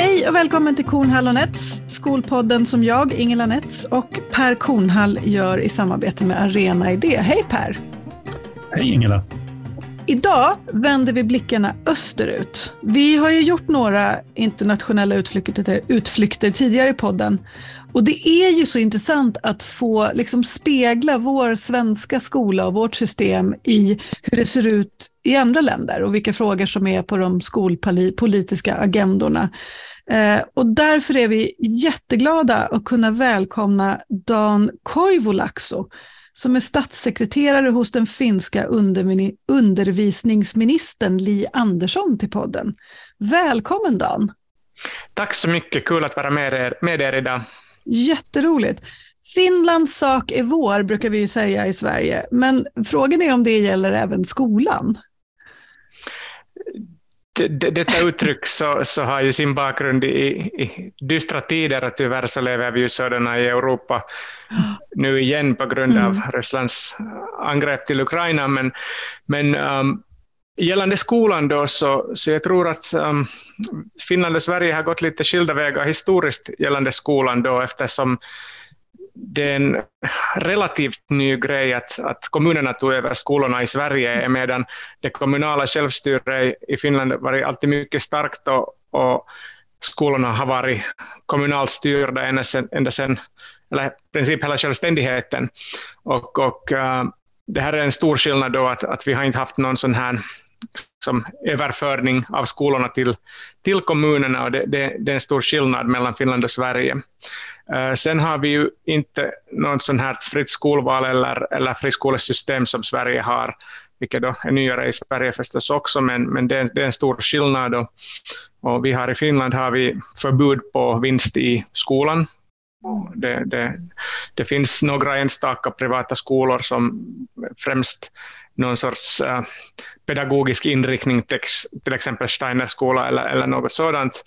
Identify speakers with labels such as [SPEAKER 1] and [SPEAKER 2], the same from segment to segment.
[SPEAKER 1] Hej och välkommen till Kornhall och Nets, skolpodden som jag, Ingela Nets och Per Kornhall gör i samarbete med Arena Idé. Hej Per!
[SPEAKER 2] Hej Ingela!
[SPEAKER 1] Idag vänder vi blickarna österut. Vi har ju gjort några internationella utflykter, utflykter tidigare i podden och det är ju så intressant att få liksom spegla vår svenska skola och vårt system i hur det ser ut i andra länder och vilka frågor som är på de skolpolitiska agendorna. Eh, och därför är vi jätteglada att kunna välkomna Dan Koivulaxo som är statssekreterare hos den finska undervisningsministern Li Andersson till podden. Välkommen Dan!
[SPEAKER 3] Tack så mycket, kul att vara med er, med er idag.
[SPEAKER 1] Jätteroligt. Finlands sak är vår, brukar vi ju säga i Sverige, men frågan är om det gäller även skolan.
[SPEAKER 3] Detta uttryck så, så har ju sin bakgrund i, i dystra tider och tyvärr så lever vi ju sådana i Europa nu igen på grund av mm. Rysslands angrepp till Ukraina. Men, men um, gällande skolan då så, så jag tror att um, Finland och Sverige har gått lite skilda vägar historiskt gällande skolan då eftersom det är en relativt ny grej att, att kommunerna tog över skolorna i Sverige medan det kommunala självstyret i Finland varit alltid mycket starkt och, och skolorna har varit kommunalt styrda ända sedan, ända sedan eller i princip hela självständigheten. Och, och uh, det här är en stor skillnad då att, att vi har inte haft någon sån här Liksom, som överförning av skolorna till, till kommunerna och det, det, det, är en stor skillnad mellan Finland och Sverige. Uh, sen har vi ju inte någon sån här fritt skolval eller, eller friskolesystem som Sverige har, vilket då är nyare i Sverige förstås också, men, men det, det är en stor skillnad. Och, och vi har i Finland har vi förbud på vinst i skolan. Det, det, det finns några enstaka privata skolor som främst någon sorts äh, pedagogisk inriktning, till exempel Steinerskola eller, eller något sådant.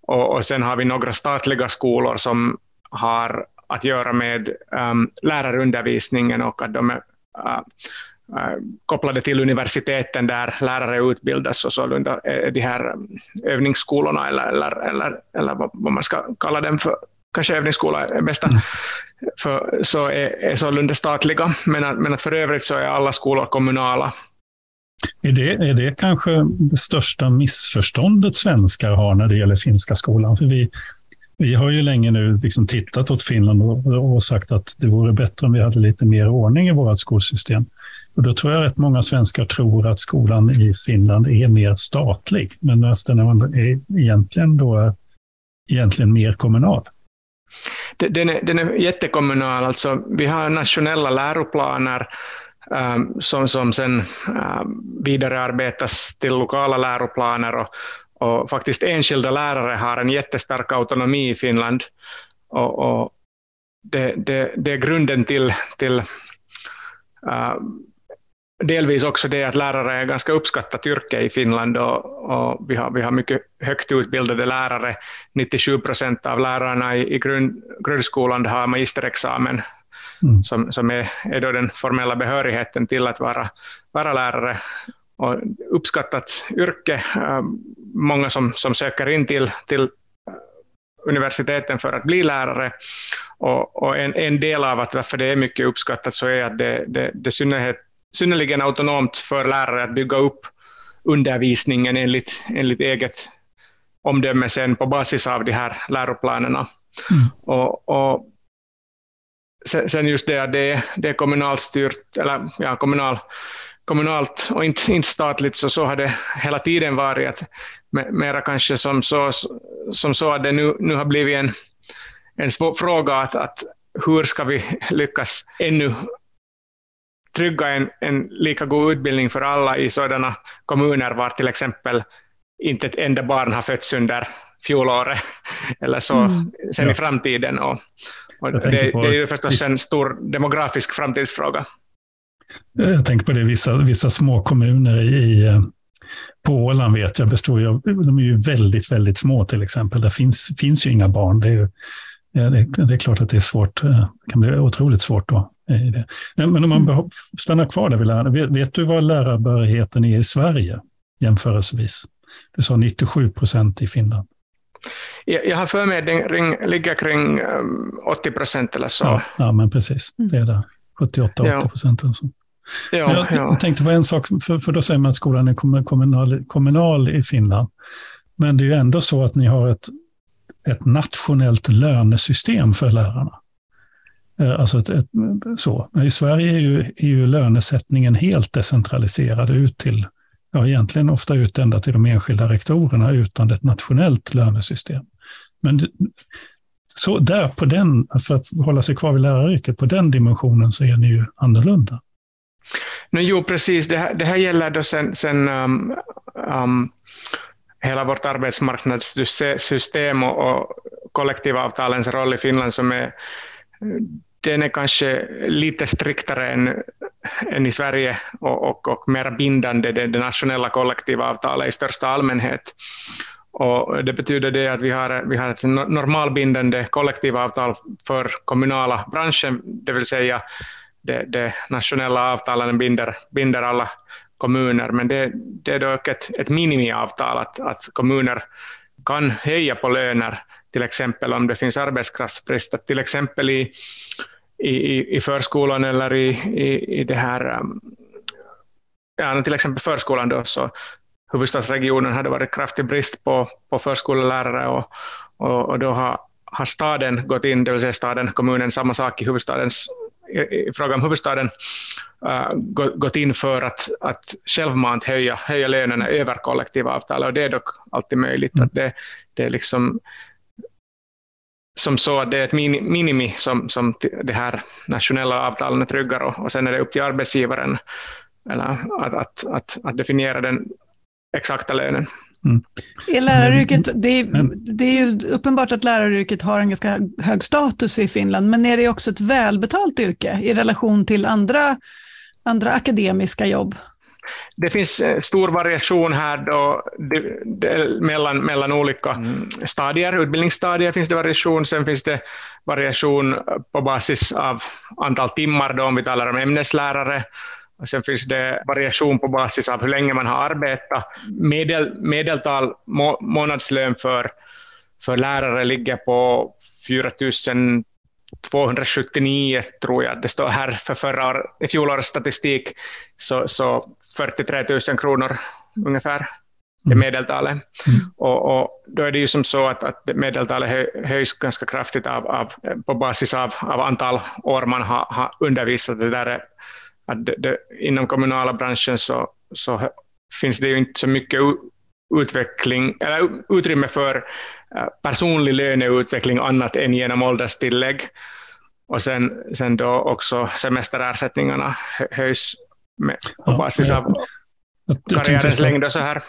[SPEAKER 3] Och, och sen har vi några statliga skolor som har att göra med ähm, lärarundervisningen och att de är äh, äh kopplade till universiteten där lärare utbildas och sålunda är äh, de här ähm, övningsskolorna eller, eller, eller, eller vad man ska kalla dem för, kanske övningsskola är bästa, mm. för, så är, är sålunda statliga, men att, men att för övrigt så är alla skolor kommunala.
[SPEAKER 2] Är det, är det kanske det största missförståndet svenskar har när det gäller finska skolan? För vi, vi har ju länge nu liksom tittat åt Finland och, och sagt att det vore bättre om vi hade lite mer ordning i vårt skolsystem. Och då tror jag rätt många svenskar tror att skolan i Finland är mer statlig, men att den är egentligen, då egentligen mer kommunal.
[SPEAKER 3] Den är, den är jättekommunal. Alltså, vi har nationella läroplaner um, som, som sen um, vidarearbetas till lokala läroplaner och, och faktiskt enskilda lärare har en jättestark autonomi i Finland. Och, och det, det, det, är grunden till, till uh, delvis också det att lärare är ganska uppskattat yrke i Finland och, och, vi, har, vi har mycket högt utbildade lärare. 97 procent av lärarna i, i grund, grundskolan har magisterexamen mm. som, som är, är då den formella behörigheten till att vara, vara lärare. Och uppskattat yrke, många som, som söker in till, till universiteten för att bli lärare. Och, och en, en, del av att varför det är mycket uppskattat så är att det, det, det synnerhet synnerligen autonomt för lärare att bygga upp undervisningen enligt, enligt eget omdöme sen på basis av de här läroplanerna. Mm. Och, och sen just det att det, det är kommunalt styrt, eller ja, kommunal, kommunalt och inte, inte statligt, så så har det hela tiden varit. Att mera kanske som så, som så att det nu, nu har blivit en, en svår fråga att, att hur ska vi lyckas ännu trygga en, en lika god utbildning för alla i sådana kommuner var till exempel inte ett enda barn har fötts under fjolåret eller så mm. sen ja. i framtiden. Och, och det, det, är ju förstås en stor demografisk framtidsfråga.
[SPEAKER 2] Jag tänker på det, vissa, vissa små kommuner i, på Åland vet jag består ju av, de är ju väldigt, väldigt små till exempel. Där finns, finns ju inga barn. Det är, ju, det, det är klart att det är svårt, det eh, kan bli otroligt svårt då i det. Men om man mm. stannar kvar där vid lärare, vet, vet du vad lärarbehörigheten är i Sverige jämförelsevis? Du sa 97 procent i Finland.
[SPEAKER 3] Jag har för mig att den ligger kring 80 procent eller så.
[SPEAKER 2] Ja, ja, men precis. Det är där. 78-80 procent. Ja. Ja, jag, jag tänkte på en sak, för, för då säger man att skolan är kommunal, kommunal i Finland. Men det är ju ändå så att ni har ett, ett nationellt lönesystem för lärarna. Eh, alltså ett, ett, så. I Sverige är ju, är ju lönesättningen helt decentraliserad ut till, ja egentligen ofta ut ända till de enskilda rektorerna utan ett nationellt lönesystem. Men så där på den, för att hålla sig kvar vid läraryrket, på den dimensionen så är ni ju annorlunda.
[SPEAKER 3] No, jo, precis. Det här, det här gäller då sen, sen um, um, hela vårt arbetsmarknadssystem och, och kollektivavtalens roll i Finland som är den är kanske lite striktare än, än i Sverige och, och, och mer bindande, det, det nationella kollektivavtalet i största allmänhet. Och det betyder det att vi har, vi har ett normalbindande kollektivavtal för kommunala branschen, det vill säga det, det nationella avtalen binder, binder alla kommuner, men det, det är dock ett, ett minimiavtal att, att kommuner kan höja på löner, till exempel om det finns arbetskraftsbrist, till exempel i, i, i förskolan eller i, i, i det här, um, ja, till exempel förskolan då, så huvudstadsregionen hade varit kraftig brist på, på förskollärare och, och, och då har, har staden gått in, det vill säga staden, kommunen, samma sak i huvudstadens i fråga om huvudstaden uh, gått in för att, att självmant höja, höja lönerna över kollektivavtalet och det är dock alltid möjligt. Mm. att det, det är liksom som så att det är ett minimi som, som det här nationella avtalen tryggar och, och sen är det upp till arbetsgivaren eller att, att, att, att definiera den exakta lönen.
[SPEAKER 1] Mm. I läraryrket, det är, det är ju uppenbart att läraryrket har en ganska hög status i Finland, men är det också ett välbetalt yrke i relation till andra, andra akademiska jobb?
[SPEAKER 3] Det finns eh, stor variation här då, det, det, mellan, mellan olika mm. stadier. Utbildningsstadier finns det variation, sen finns det variation på basis av antal timmar, då, om vi talar om ämneslärare. Och sen finns det variation på basis av hur länge man har arbetat. Medel, medeltal må, månadslön för, för lärare ligger på 4 279 tror jag det står här för förra i fjolårets statistik, så, så 43 000 kronor ungefär är mm. medeltalet. Mm. Och, och, då är det ju som så att, att medeltalet höjs ganska kraftigt av, av, på basis av, av antal år man har, har undervisat. Det där är, att det, det, inom kommunala branschen så, så finns det ju inte så mycket utveckling, eller utrymme för personlig löneutveckling annat än genom ålderstillägg. Och sen, sen då också semesterersättningarna höjs med, på basis av karriärens längd och så här.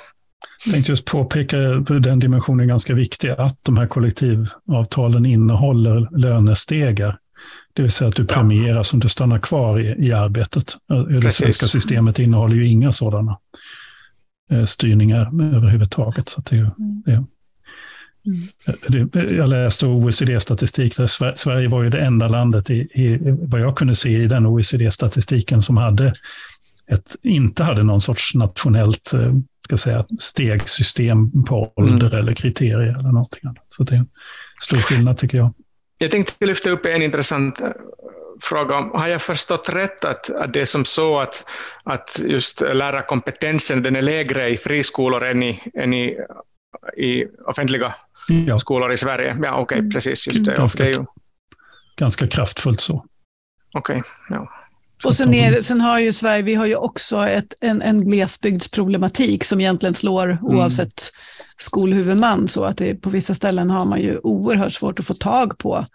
[SPEAKER 2] Jag tänkte just påpeka den dimensionen är ganska viktig, att de här kollektivavtalen innehåller lönestegar. Det vill säga att du premieras om du stannar kvar i, i arbetet. Precis. Det svenska systemet innehåller ju inga sådana eh, styrningar överhuvudtaget. Så det det, Mm. Jag läste OECD-statistik där Sverige var ju det enda landet i, i, vad jag kunde se i den OECD-statistiken som hade ett, inte hade någon sorts nationellt eh, ska säga, stegsystem på ålder mm. eller kriterier eller någonting annat. Så det är en stor skillnad tycker jag.
[SPEAKER 3] Jag tänkte lyfta upp en intressant eh, fråga. Har jag förstått rätt att, att det är som så att, att just lärarkompetensen den är lägre i friskolor än i, än i, i offentliga ja. skolor i Sverige. Ja, okej, okay, mm. precis. Just det.
[SPEAKER 2] Ganska,
[SPEAKER 3] okay.
[SPEAKER 2] ganska kraftfullt så.
[SPEAKER 3] Okej, okay, ja.
[SPEAKER 1] Och sen, är, sen, har ju Sverige, vi har ju också ett, en, en glesbygdsproblematik som egentligen slår mm. oavsett skolhuvudman. Så att det, på vissa ställen har man ju oerhört svårt att få tag på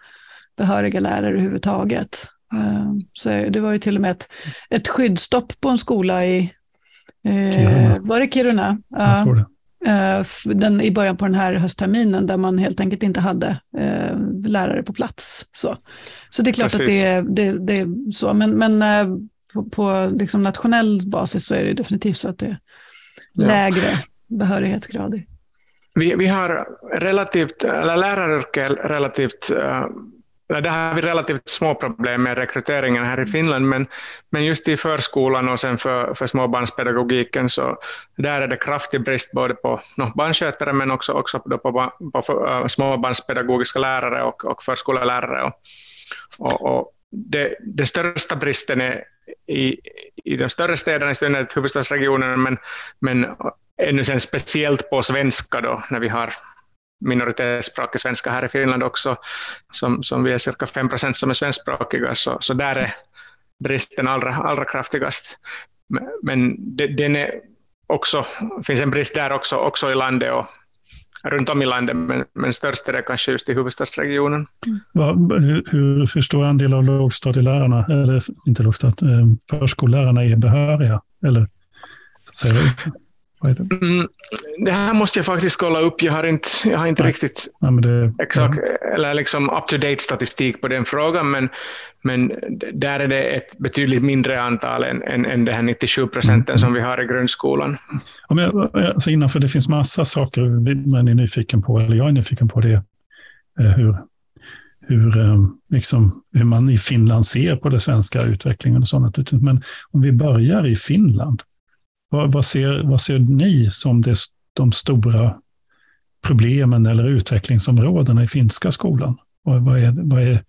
[SPEAKER 1] behöriga lärare överhuvudtaget. Uh, så det var ju till och med ett, ett skyddsstopp på en skola i, uh, var det Kiruna?
[SPEAKER 2] Jag tror det.
[SPEAKER 1] Eh, den, i början på den här höstterminen där man helt enkelt inte hade eh, lärare på plats. Så, så det är klart Precis. att det, det, det är så, men, men eh, på, på liksom nationell basis så är det definitivt så att det är ja. lägre behörighetsgrad.
[SPEAKER 3] Vi, vi har relativt, eller läraryrke relativt uh, där har vi relativt små problem med rekryteringen här i Finland, men, men just i förskolan och sen för, för småbarnspedagogiken så där är det kraftig brist både på no, barnskötare men också, också på, på, på uh, äh, småbarnspedagogiska lärare och, och förskollärare. Och, och, och det, den största bristen är i, i de större städerna, i synnerhet huvudstadsregionen, men, men ännu sen speciellt på svenska då, när vi har minoritetsspråkig svenska här i Finland också, som, som vi är cirka 5 procent som är svenskspråkiga, så, så där är bristen allra, allra kraftigast. Men det, den är också, finns en brist där också, också i landet och runt om i landet, men, men störst är det kanske just i huvudstadsregionen.
[SPEAKER 2] Mm. Hur, hur, hur stor andel av lågstadielärarna, eller inte lågstadiet, eh, förskollärarna är behöriga? Eller, så säger
[SPEAKER 3] det? Mm, det här måste jag faktiskt kolla upp. Jag har inte, jag har inte riktigt
[SPEAKER 2] ja, det,
[SPEAKER 3] exakt, ja. eller liksom up-to-date statistik på den frågan, men, men där är det ett betydligt mindre antal än, än, än det här 97 procenten mm. som vi har i grundskolan.
[SPEAKER 2] Ja, men, alltså innanför det finns massa saker man är nyfiken på, eller jag är nyfiken på det, eh, hur, hur, eh, liksom, hur man i Finland ser på den svenska utvecklingen och sånt. Men om vi börjar i Finland, vad, vad, ser, vad ser ni som det, de stora problemen eller utvecklingsområdena i finska skolan? Vad, vad, är, vad, är,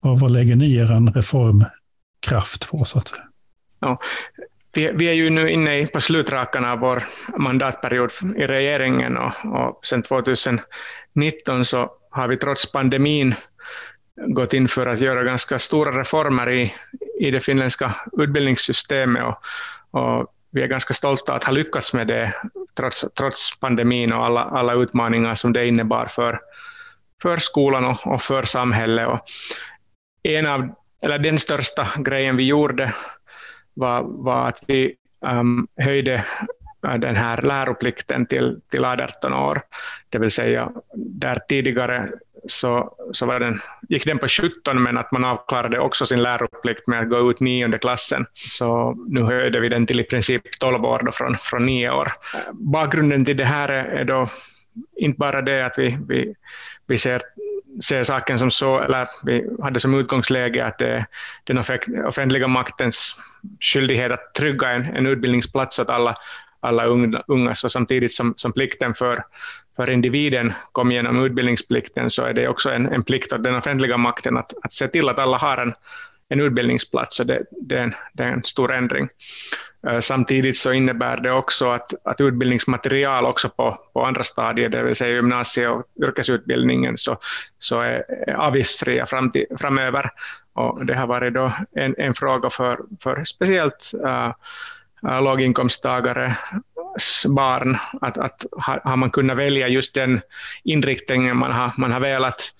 [SPEAKER 2] vad, vad lägger ni er reformkraft på? Så att säga?
[SPEAKER 3] Ja, vi, vi, är ju nu inne på slutrakarna av vår mandatperiod i regeringen och, och sedan 2019 så har vi trots pandemin gått in för att göra ganska stora reformer i, i det finländska utbildningssystemet och, och vi är ganska stolta att ha lyckats med det trots, trots pandemin och alla, alla utmaningar som det innebar för, för skolan och, och för samhället. Och en av, eller den största grejen vi gjorde var, var att vi um, höjde äh, den här läroplikten till, till 18 år, det vill säga där tidigare så, så var den, gick den på 17 men att man avklarade också sin läroplikt med att gå ut nionde klassen. Så nu höjde vi den till i princip 12 år då från, från 9 år. Bakgrunden till det här är då inte bara det att vi, vi, vi ser ser saken som så, eller vi hade som utgångsläge att det är den offentliga maktens skyldighet att trygga en, en utbildningsplats åt alla, alla unga, så samtidigt som, som plikten för, för individen kom genom utbildningsplikten så är det också en, en plikt av den offentliga makten att, att se till att alla har en, en utbildningsplats. Så det, det, är en, det är en stor ändring. Eh, samtidigt så innebär det också att, att utbildningsmaterial också på, på andra stadier, det vill säga gymnasie och yrkesutbildningen, så, så är avgiftsfria fram till, framöver. Och det har varit då en, en fråga för, för speciellt uh, Äh, låginkomsttagares barn, att, att har man kunnat välja just den inriktningen man har, man har velat,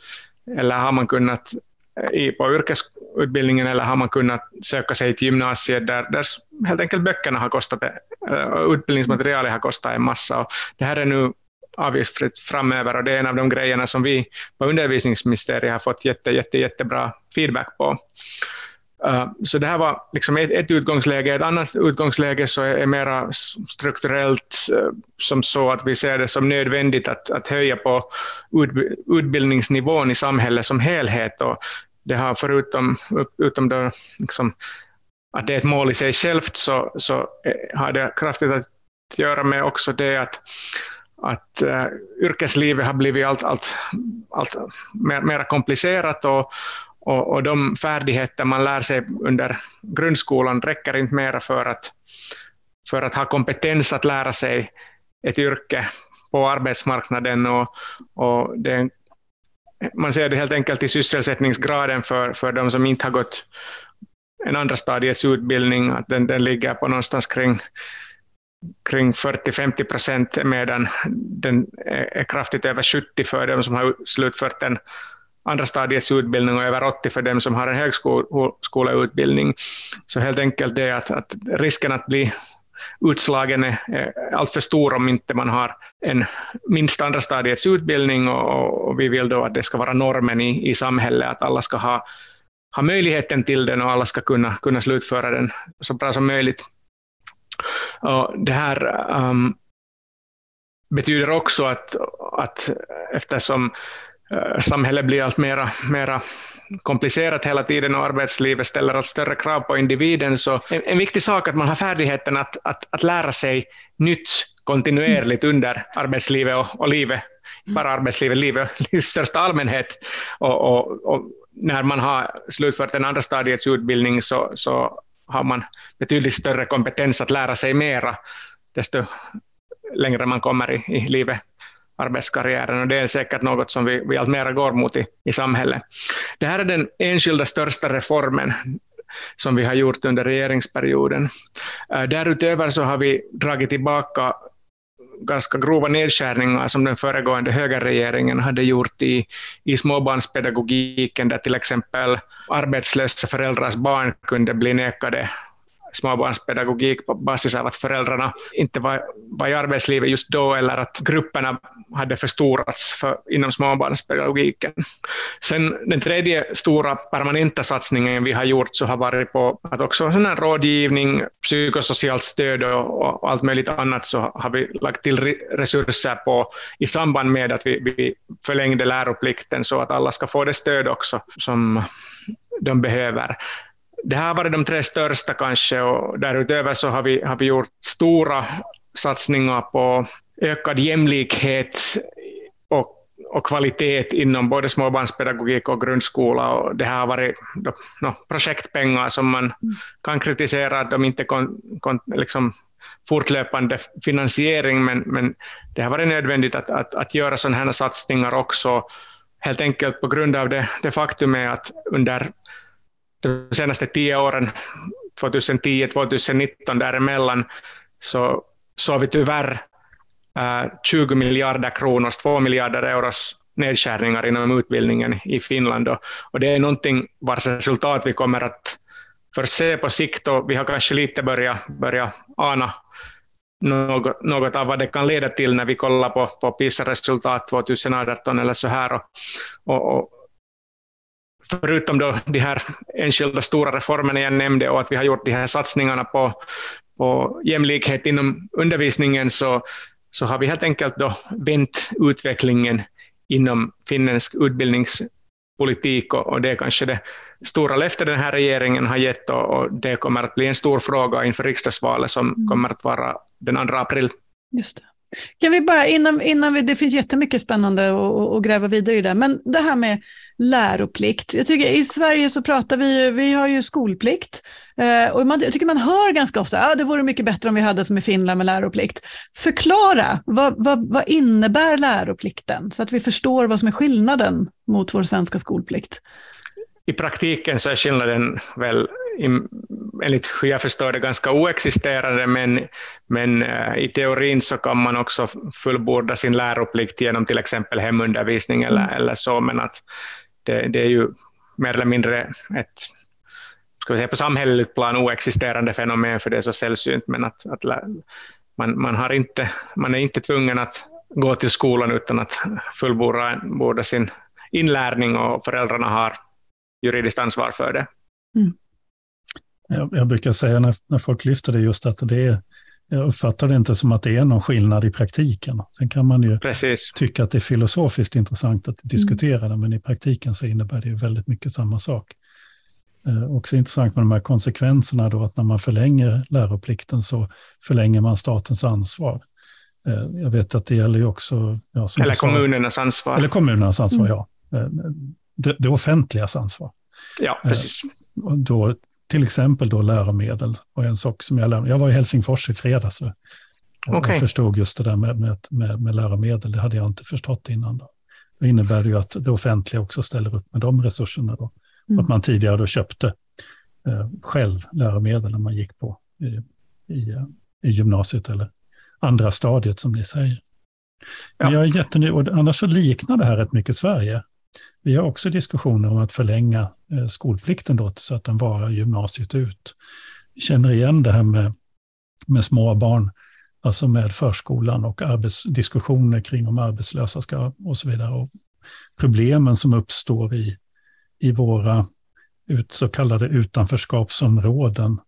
[SPEAKER 3] eller har man kunnat eh, i, på yrkesutbildningen eller har man kunnat söka sig till gymnasiet där, där helt enkelt böckerna har kostat, eh, utbildningsmaterialet har kostat en massa. Och det här är nu avgiftsfritt framöver och det är en av de grejerna som vi på undervisningsministeriet har fått jätte, jätte, jättebra feedback på. Så det här var liksom ett, ett utgångsläge. Ett annat utgångsläge så är, är mera strukturellt som så att vi ser det som nödvändigt att, att höja på ut, utbildningsnivån i samhället som helhet. Och det har förutom utom då, liksom, att det är ett mål i sig självt så, så eh, har det kraftigt att göra med också det att att uh, yrkeslivet har blivit allt, allt, allt mer, mer komplicerat och, och, och de färdigheter man lär sig under grundskolan räcker inte mer för att, för att ha kompetens att lära sig ett yrke på arbetsmarknaden. Och, och det, man ser det helt enkelt i sysselsättningsgraden för, för de som inte har gått en andra stadiets utbildning, att den, den ligger på någonstans kring, kring 40-50 procent medan den är kraftigt över 70 för de som har slutfört en andra stadiets utbildning och över 80 för dem som har en högskoleutbildning. Så helt enkelt det att, att risken att bli utslagen är alltför stor om inte man har en minst andra stadiets utbildning och, och, vi vill då att det ska vara normen i, i samhället, att alla ska ha, ha möjligheten till den och alla ska kunna, kunna slutföra den så bra som möjligt. Och det här um, betyder också att, att eftersom samhället blir allt mera, mera komplicerat hela tiden och arbetslivet ställer allt större krav på individen. Så en, en viktig sak är att man har färdigheten att, att, att lära sig nytt kontinuerligt under arbetslivet och, och livet, bara arbetslivet, livet i största allmänhet. Och, och, och, när man har slutfört en andra stadiets utbildning så, så har man betydligt större kompetens att lära sig mera, desto längre man kommer i, i livet arbetskarriären och det är säkert något som vi, vi allt går mot i, i samhället. Det här är den enskilda största reformen som vi har gjort under regeringsperioden. Eh, därutöver så har vi dragit tillbaka ganska grova nedskärningar som den föregående högerregeringen hade gjort i, i småbarnspedagogiken, där till exempel arbetslösa föräldrars barn kunde bli nekade småbarnspedagogik på basis av att föräldrarna inte var, var i arbetslivet just då eller att grupperna hade förstorats för, inom småbarnspedagogiken. Sen den tredje stora permanenta satsningen vi har gjort så har varit på att också sån här rådgivning, psykosocialt stöd och, och, allt möjligt annat så har vi lagt till resurser på i samband med att vi, vi förlängde läroplikten så att alla ska få det stöd också som de behöver det här har varit de tre största kanske och därutöver så har vi, har vi gjort stora satsningar på ökad jämlikhet och, och kvalitet inom både småbarnspedagogik och grundskola. Och det här har varit no, projektpengar som man kan kritisera att de inte kon, kon, liksom fortlöpande finansiering, men, men det har varit nödvändigt att, att, att göra sådana här satsningar också, helt enkelt på grund av det, det faktum att under de senaste tio åren, 2010-2019 däremellan, så såg vi tyvärr eh, 20 miljarder kronor, 2 miljarder euros nedskärningar inom utbildningen i Finland. Och det är någonting vars resultat vi kommer att först se på sikt och vi har kanske lite börjat, börjat ana något, något av vad det kan leda till när vi kollar på, på PISA-resultat 2018 eller så här. Och, och, och förutom då de här enskilda stora reformerna jag nämnde och att vi har gjort de här satsningarna på, på jämlikhet inom undervisningen så, så har vi helt enkelt då vänt utvecklingen inom finländsk utbildningspolitik och, och det är kanske det stora löfte den här regeringen har gett och, och, det kommer att bli en stor fråga inför riksdagsvalet som mm. kommer att vara den 2 april.
[SPEAKER 1] Just det. Kan vi bara, innan, innan vi, det finns jättemycket spännande att gräva vidare i det, men det här med läroplikt. Jag tycker i Sverige så pratar vi, vi har ju skolplikt eh, och man, jag tycker man hör ganska ofta ah, det vore mycket bättre om vi hade som i Finland med läroplikt. Förklara, vad, vad, vad innebär läroplikten så att vi förstår vad som är skillnaden mot vår svenska skolplikt?
[SPEAKER 3] I praktiken så är skillnaden väl enligt hur jag förstår det ganska oexisterande, men, men uh, i teorin så kan man också fullborda sin läroplikt genom till exempel hemundervisning eller, mm. eller så, men att det, det, är ju mer eller mindre ett ska vi säga, på samhälleligt plan oexisterande fenomen, för det är så sällsynt, men att, att man, man, har inte, man är inte tvungen att gå till skolan utan att fullborda sin inlärning och föräldrarna har juridiskt ansvar för det. Mm.
[SPEAKER 2] Jag, jag, brukar säga när, när folk lyfter det just att det är, jag uppfattar det inte som att det är någon skillnad i praktiken. Sen kan man ju Precis. tycka att det är filosofiskt intressant att diskutera mm. det, men i praktiken så innebär det ju väldigt mycket samma sak. Eh, också intressant med de här konsekvenserna då, att när man förlänger läroplikten så förlänger man statens ansvar. Eh, jag vet att det gäller ju också...
[SPEAKER 3] Ja, eller kommunernas ansvar.
[SPEAKER 2] Eller kommunernas ansvar, mm. ja. Eh, det, det offentligas ansvar.
[SPEAKER 3] Ja, precis.
[SPEAKER 2] Eh, då till exempel då läromedel och en sak som jag lärde Jag var i Helsingfors i fredags och, okay. förstod just det där med, med, med, med, läromedel. Det hade jag inte förstått innan. Då. Det innebär ju att det offentliga också ställer upp med de resurserna. Då. Mm. Att man tidigare då köpte eh, själv läromedel när man gick på i, i, i gymnasiet eller andra stadiet som ni säger. Ja. Men jag är jättenöjd, och annars så liknar det här rätt mycket Sverige. Vi har också diskussioner om att förlänga eh, skolplikten då, så att den varar gymnasiet ut. Vi känner igen det här med, med små barn, alltså med förskolan och diskussioner kring om arbetslösa ska och så vidare. Och problemen som uppstår i, i våra ut, så kallade utanförskapsområden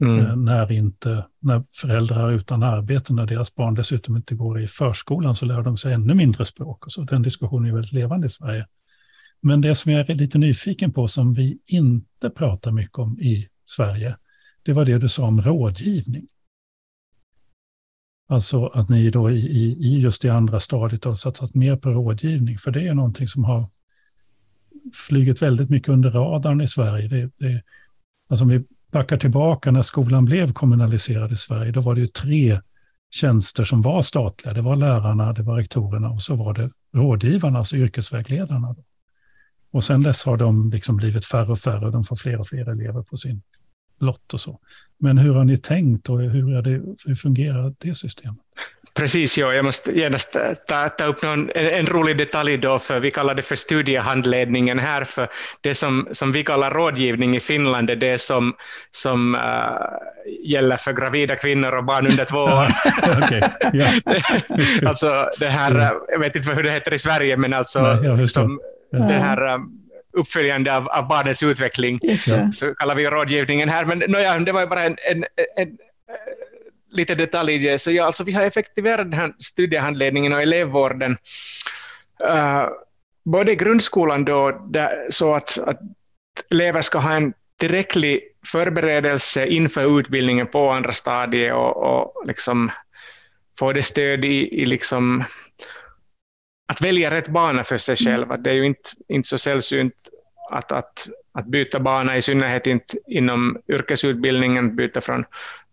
[SPEAKER 2] Mm. Eh, när, inte, när föräldrar är utan arbete, när deras barn dessutom inte går i förskolan, så lär de sig ännu mindre språk. Och så. Den diskussionen är väldigt levande i Sverige. Men det som jag är lite nyfiken på, som vi inte pratar mycket om i Sverige, det var det du sa om rådgivning. Alltså att ni då i, i, just i andra stadiet har satsat mer på rådgivning, för det är någonting som har flugit väldigt mycket under radarn i Sverige. Det, det, alltså om vi backar tillbaka när skolan blev kommunaliserad i Sverige, då var det ju tre tjänster som var statliga. Det var lärarna, det var rektorerna och så var det rådgivarna, alltså yrkesvägledarna. Och sen dess har de liksom blivit färre och färre, de får fler och fler elever på sin lott och så. Men hur har ni tänkt och hur, är det, hur fungerar det systemet?
[SPEAKER 3] Precis, ja. jag måste genast ta, ta upp någon, en, en, rolig detalj då, för vi kallar det för studiehandledningen här, för det som, som vi kallar rådgivning i Finland är det som, som uh, gäller för gravida kvinnor och barn under två år. alltså det här, jag vet inte hur det heter i Sverige, men alltså Nej, som, det här um, uppföljande av, av barnets utveckling, så kallar vi rådgivningen här. Men no, det var bara en, en, en lite detaljer. Så ja, alltså vi har effektiverat den här studiehandledningen och elevvården. Uh, både i grundskolan då, där, så att, att elever ska ha en tillräcklig förberedelse inför utbildningen på andra stadiet och, och liksom få det stöd i, i liksom att välja rätt bana för sig mm. själv. Det är ju inte, inte så sällsynt att, att, att byta bana, i synnerhet inte inom yrkesutbildningen, byta från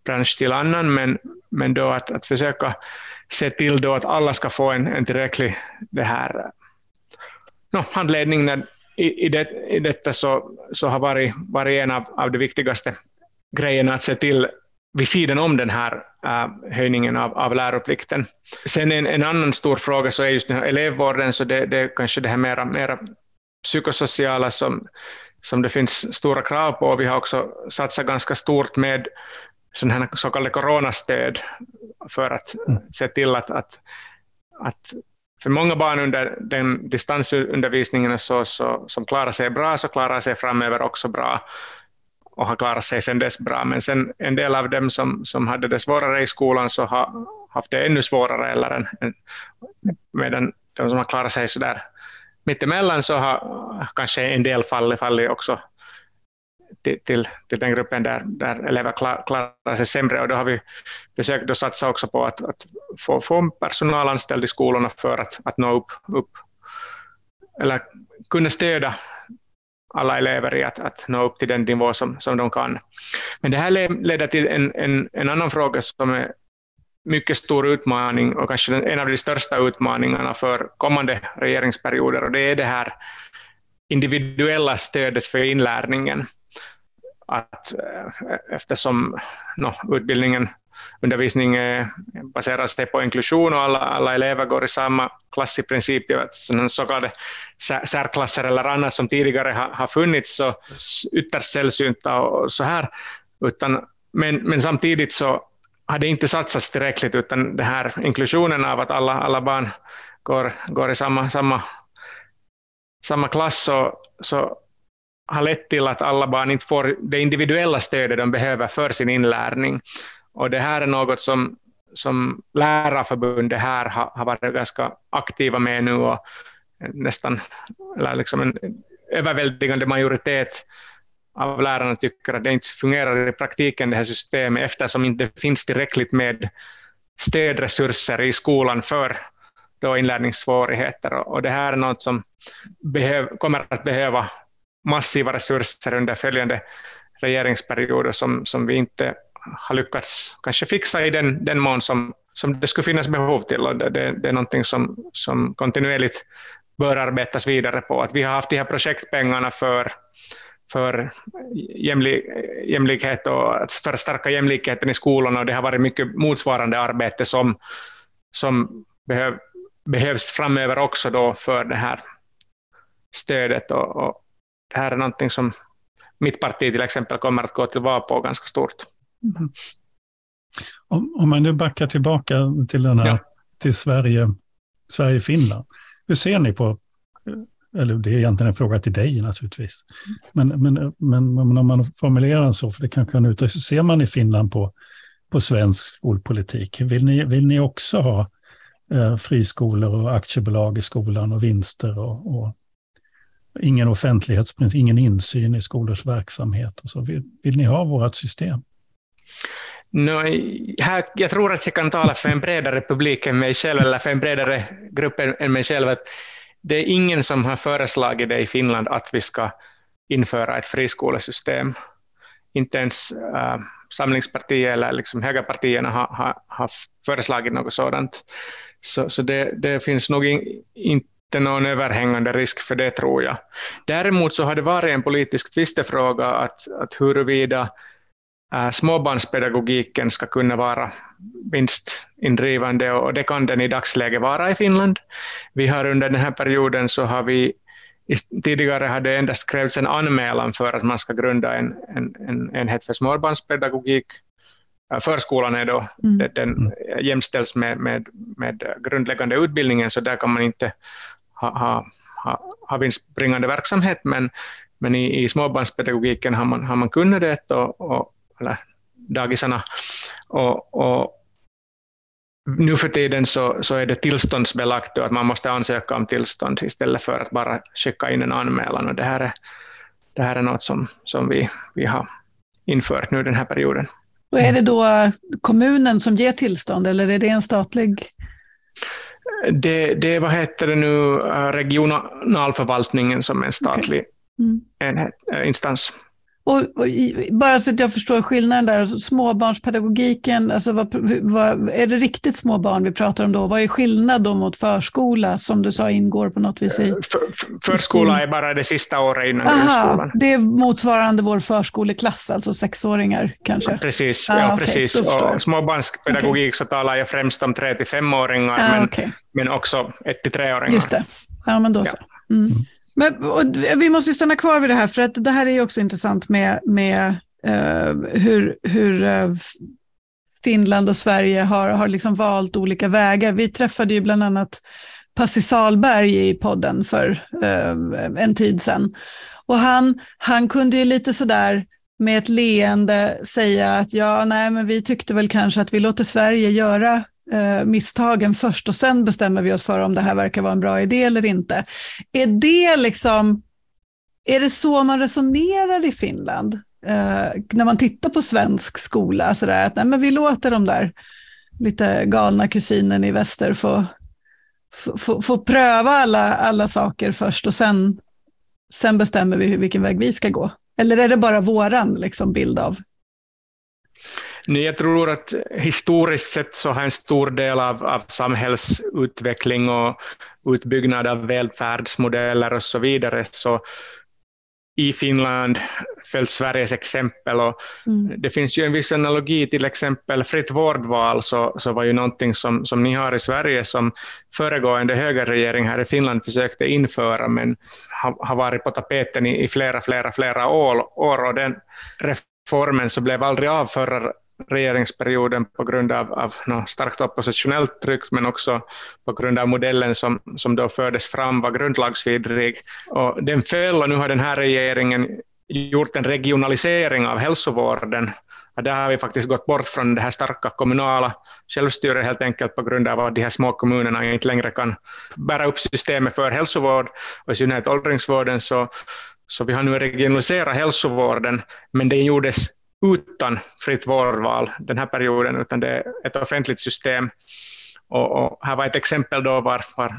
[SPEAKER 3] bransch till annan, men, men då att, att försöka se till då att alla ska få en, en tillräcklig det här, no, handledning. När, i, i, det, I detta så, så har varit, varit en av, av de viktigaste grejerna att se till vid sidan om den här uh, höjningen av, av läroplikten. Sen en, en annan stor fråga så är just den här elevvården, så det, det är kanske det här mera, mera psykosociala som, som det finns stora krav på. Vi har också satsat ganska stort med sån här så kallade coronastöd för att mm. se till att, att, att för många barn under den distansundervisningen så, så, som klarar sig bra, så klarar sig framöver också bra och har klarat sig sedan dess bra. Men sen en del av dem som, som hade det svårare i skolan så har haft det ännu svårare, eller en, en, medan de som har klarat sig så där mittemellan så har kanske en del fallit, fallit också till, till, till den gruppen där, där elever klar, klarar sig sämre. Och då har vi försökt att satsa också på att, att få, få personal anställd i skolorna för att, att nå upp, upp eller kunna stödja alla elever i att, att nå upp till den nivå som, som de kan. Men det här leder till en, en, en annan fråga som är mycket stor utmaning och kanske en av de största utmaningarna för kommande regeringsperioder och det är det här individuella stödet för inlärningen att eh, eftersom no, utbildningen, undervisning baserar sig på inklusion och alla, alla elever går i samma klass i princip, så kallade särklasser eller annat som tidigare har, har funnits, så ytterst sällsynta och så här. Utan, men, men samtidigt så har det inte satsats tillräckligt, utan det här inklusionen av att alla, alla barn går, går i samma, samma, samma klass, så, så har lett till att alla barn inte får det individuella stödet de behöver för sin inlärning. Och det här är något som, som Lärarförbundet här har, har varit ganska aktiva med nu och nästan eller liksom en överväldigande majoritet av lärarna tycker att det inte fungerar i praktiken det här systemet eftersom det inte finns tillräckligt med stödresurser i skolan för då inlärningssvårigheter. Och det här är något som behöv, kommer att behöva massiva resurser under följande regeringsperioder som, som vi inte har lyckats kanske fixa i den, den mån som, som det skulle finnas behov till. Och det, det, det är någonting som, som kontinuerligt bör arbetas vidare på. Att vi har haft de här projektpengarna för, för jämlik, jämlikhet och att förstärka jämlikheten i skolorna och det har varit mycket motsvarande arbete som, som behöv, behövs framöver också då för det här stödet och, och det här är någonting som mitt parti till exempel kommer att gå till val på ganska stort. Mm.
[SPEAKER 2] Om, om man nu backar tillbaka till, den här, ja. till Sverige, Sverige-Finland. Hur ser ni på eller det är egentligen en fråga till dig naturligtvis. Men, men, men, men om man formulerar den så, för det kanske kan ut, ser man i Finland på, på svensk skolpolitik. Vill ni, vill ni också ha eh, friskolor och aktiebolag i skolan och vinster och, och ingen offentlighetsprincip, ingen insyn i skolors verksamhet. Och så. Vill, vill ni ha vårt system?
[SPEAKER 3] No, här, jag tror att jag kan tala för en bredare publik än mig själv, eller för en bredare grupp än mig själv, att det är ingen som har föreslagit det i Finland att vi ska införa ett friskolesystem. Inte ens äh, Samlingspartiet eller liksom högerpartierna har, har, har föreslagit något sådant. Så, så det, det finns nog in, inte någon överhängande risk för det, tror jag. Däremot så har det varit en politisk tvistefråga att, att huruvida småbarnspedagogiken ska kunna vara vinstindrivande och det kan den i dagsläget vara i Finland. Vi har under den här perioden så har vi Tidigare hade endast krävts en anmälan för att man ska grunda en, en, en enhet för småbarnspedagogik. Äh, förskolan är då, mm. den jämställs med, med, med grundläggande utbildningen, så där kan man inte ha, ha, ha, ha vinstbringande verksamhet, men, men i, i småbarnspedagogiken har man, har man kunnat det, och, och, eller dagisarna. Och, och nu för tiden så, så är det tillståndsbelagt att man måste ansöka om tillstånd istället för att bara skicka in en anmälan. Och det, här är, det här är något som, som vi, vi har infört nu den här perioden.
[SPEAKER 1] Och är det då kommunen som ger tillstånd eller är det en statlig?
[SPEAKER 3] Det, det vad heter det nu, regionalförvaltningen som är en statlig okay. mm. enhet, äh, instans.
[SPEAKER 1] Och, och, bara så att jag förstår skillnaden där, alltså, småbarnspedagogiken, alltså vad, vad, är det riktigt små barn vi pratar om då? Vad är skillnad då mot förskola som du sa ingår på något vis i? Eh,
[SPEAKER 3] för, förskola är bara det sista året innan Aha, grundskolan.
[SPEAKER 1] Det är motsvarande vår förskoleklass, alltså sexåringar kanske?
[SPEAKER 3] Precis, ah, ja, okay, precis. och småbarnspedagogik okay. så talar jag främst om 3 till 5-åringar, ah, men, okay. men också 1 till 3-åringar.
[SPEAKER 1] Just det, ja men då så. Mm. Men, vi måste stanna kvar vid det här, för att det här är också intressant med, med eh, hur, hur eh, Finland och Sverige har, har liksom valt olika vägar. Vi träffade ju bland annat Passi Salberg i podden för eh, en tid sedan. Och han, han kunde ju lite sådär med ett leende säga att ja, nej, men vi tyckte väl kanske att vi låter Sverige göra eh, misstagen först och sen bestämmer vi oss för om det här verkar vara en bra idé eller inte. Är det liksom, är det så man resonerar i Finland? Eh, när man tittar på svensk skola, så där, att nej, men vi låter de där lite galna kusinen i väster få, få, få, få pröva alla, alla saker först och sen, sen bestämmer vi vilken väg vi ska gå. Eller är det bara våran liksom, bild av
[SPEAKER 3] jag tror att historiskt sett så har en stor del av, av samhällsutveckling och utbyggnad av välfärdsmodeller och så vidare, så i Finland följt Sveriges exempel. Och mm. Det finns ju en viss analogi, till exempel fritt vårdval, så, så var ju någonting som, som ni har i Sverige som föregående högerregering här i Finland försökte införa, men har, har varit på tapeten i, i flera, flera, flera år. år och den reformen så blev aldrig av förra regeringsperioden på grund av, av no, starkt oppositionellt tryck, men också på grund av modellen som, som då fördes fram var grundlagsvidrig. Och den föll och nu har den här regeringen gjort en regionalisering av hälsovården. Och där har vi faktiskt gått bort från det här starka kommunala självstyret helt enkelt på grund av att de här små kommunerna inte längre kan bära upp systemet för hälsovård och i synnerhet åldringsvården. Så, så vi har nu regionaliserat hälsovården, men det gjordes utan fritt vårdval den här perioden, utan det är ett offentligt system. Och, och här var ett exempel då var, var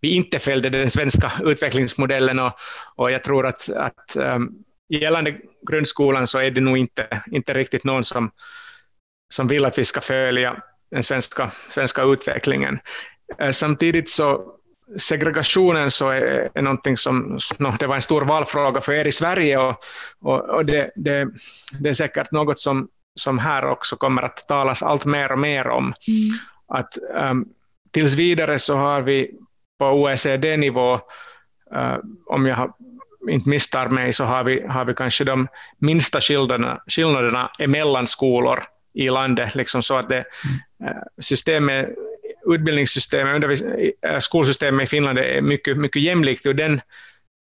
[SPEAKER 3] vi inte följde den svenska utvecklingsmodellen och, och jag tror att, att um, gällande grundskolan så är det nog inte, inte riktigt någon som, som vill att vi ska följa den svenska, svenska utvecklingen. Eh, samtidigt så segregationen så är, är någonting som, no, det var en stor valfråga för er i Sverige och, och, och det, det, det, är säkert något som, som här också kommer att talas allt mer och mer om. Mm. Att um, tills vidare så har vi på OECD-nivå, uh, om jag har, inte misstar mig, så har vi, har vi kanske de minsta skillnaderna, skillnaderna emellan skolor i landet, liksom så att det, uh, systemet utbildningssystemet, skolsystemet i Finland är mycket, mycket jämlikt ur den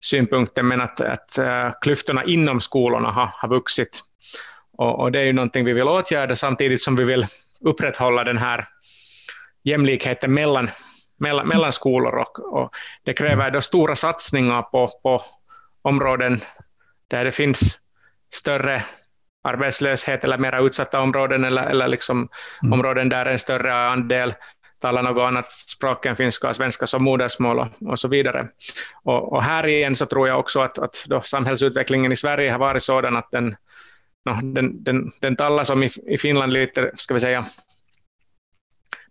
[SPEAKER 3] synpunkten, men att, att klyftorna inom skolorna har, har vuxit. Och, och, det är ju någonting vi vill åtgärda samtidigt som vi vill upprätthålla den här jämlikheten mellan, mellan, mellan skolor. Och, och det kräver då stora satsningar på, på områden där det finns större arbetslöshet eller mer utsatta områden eller, eller liksom mm. områden där en större andel talar något annat språk än finska och svenska som modersmål och, och så vidare. Och, och, här igen så tror jag också att, att då samhällsutvecklingen i Sverige har varit sådan att den, no, den, den, den talas om i, i Finland lite, ska vi säga,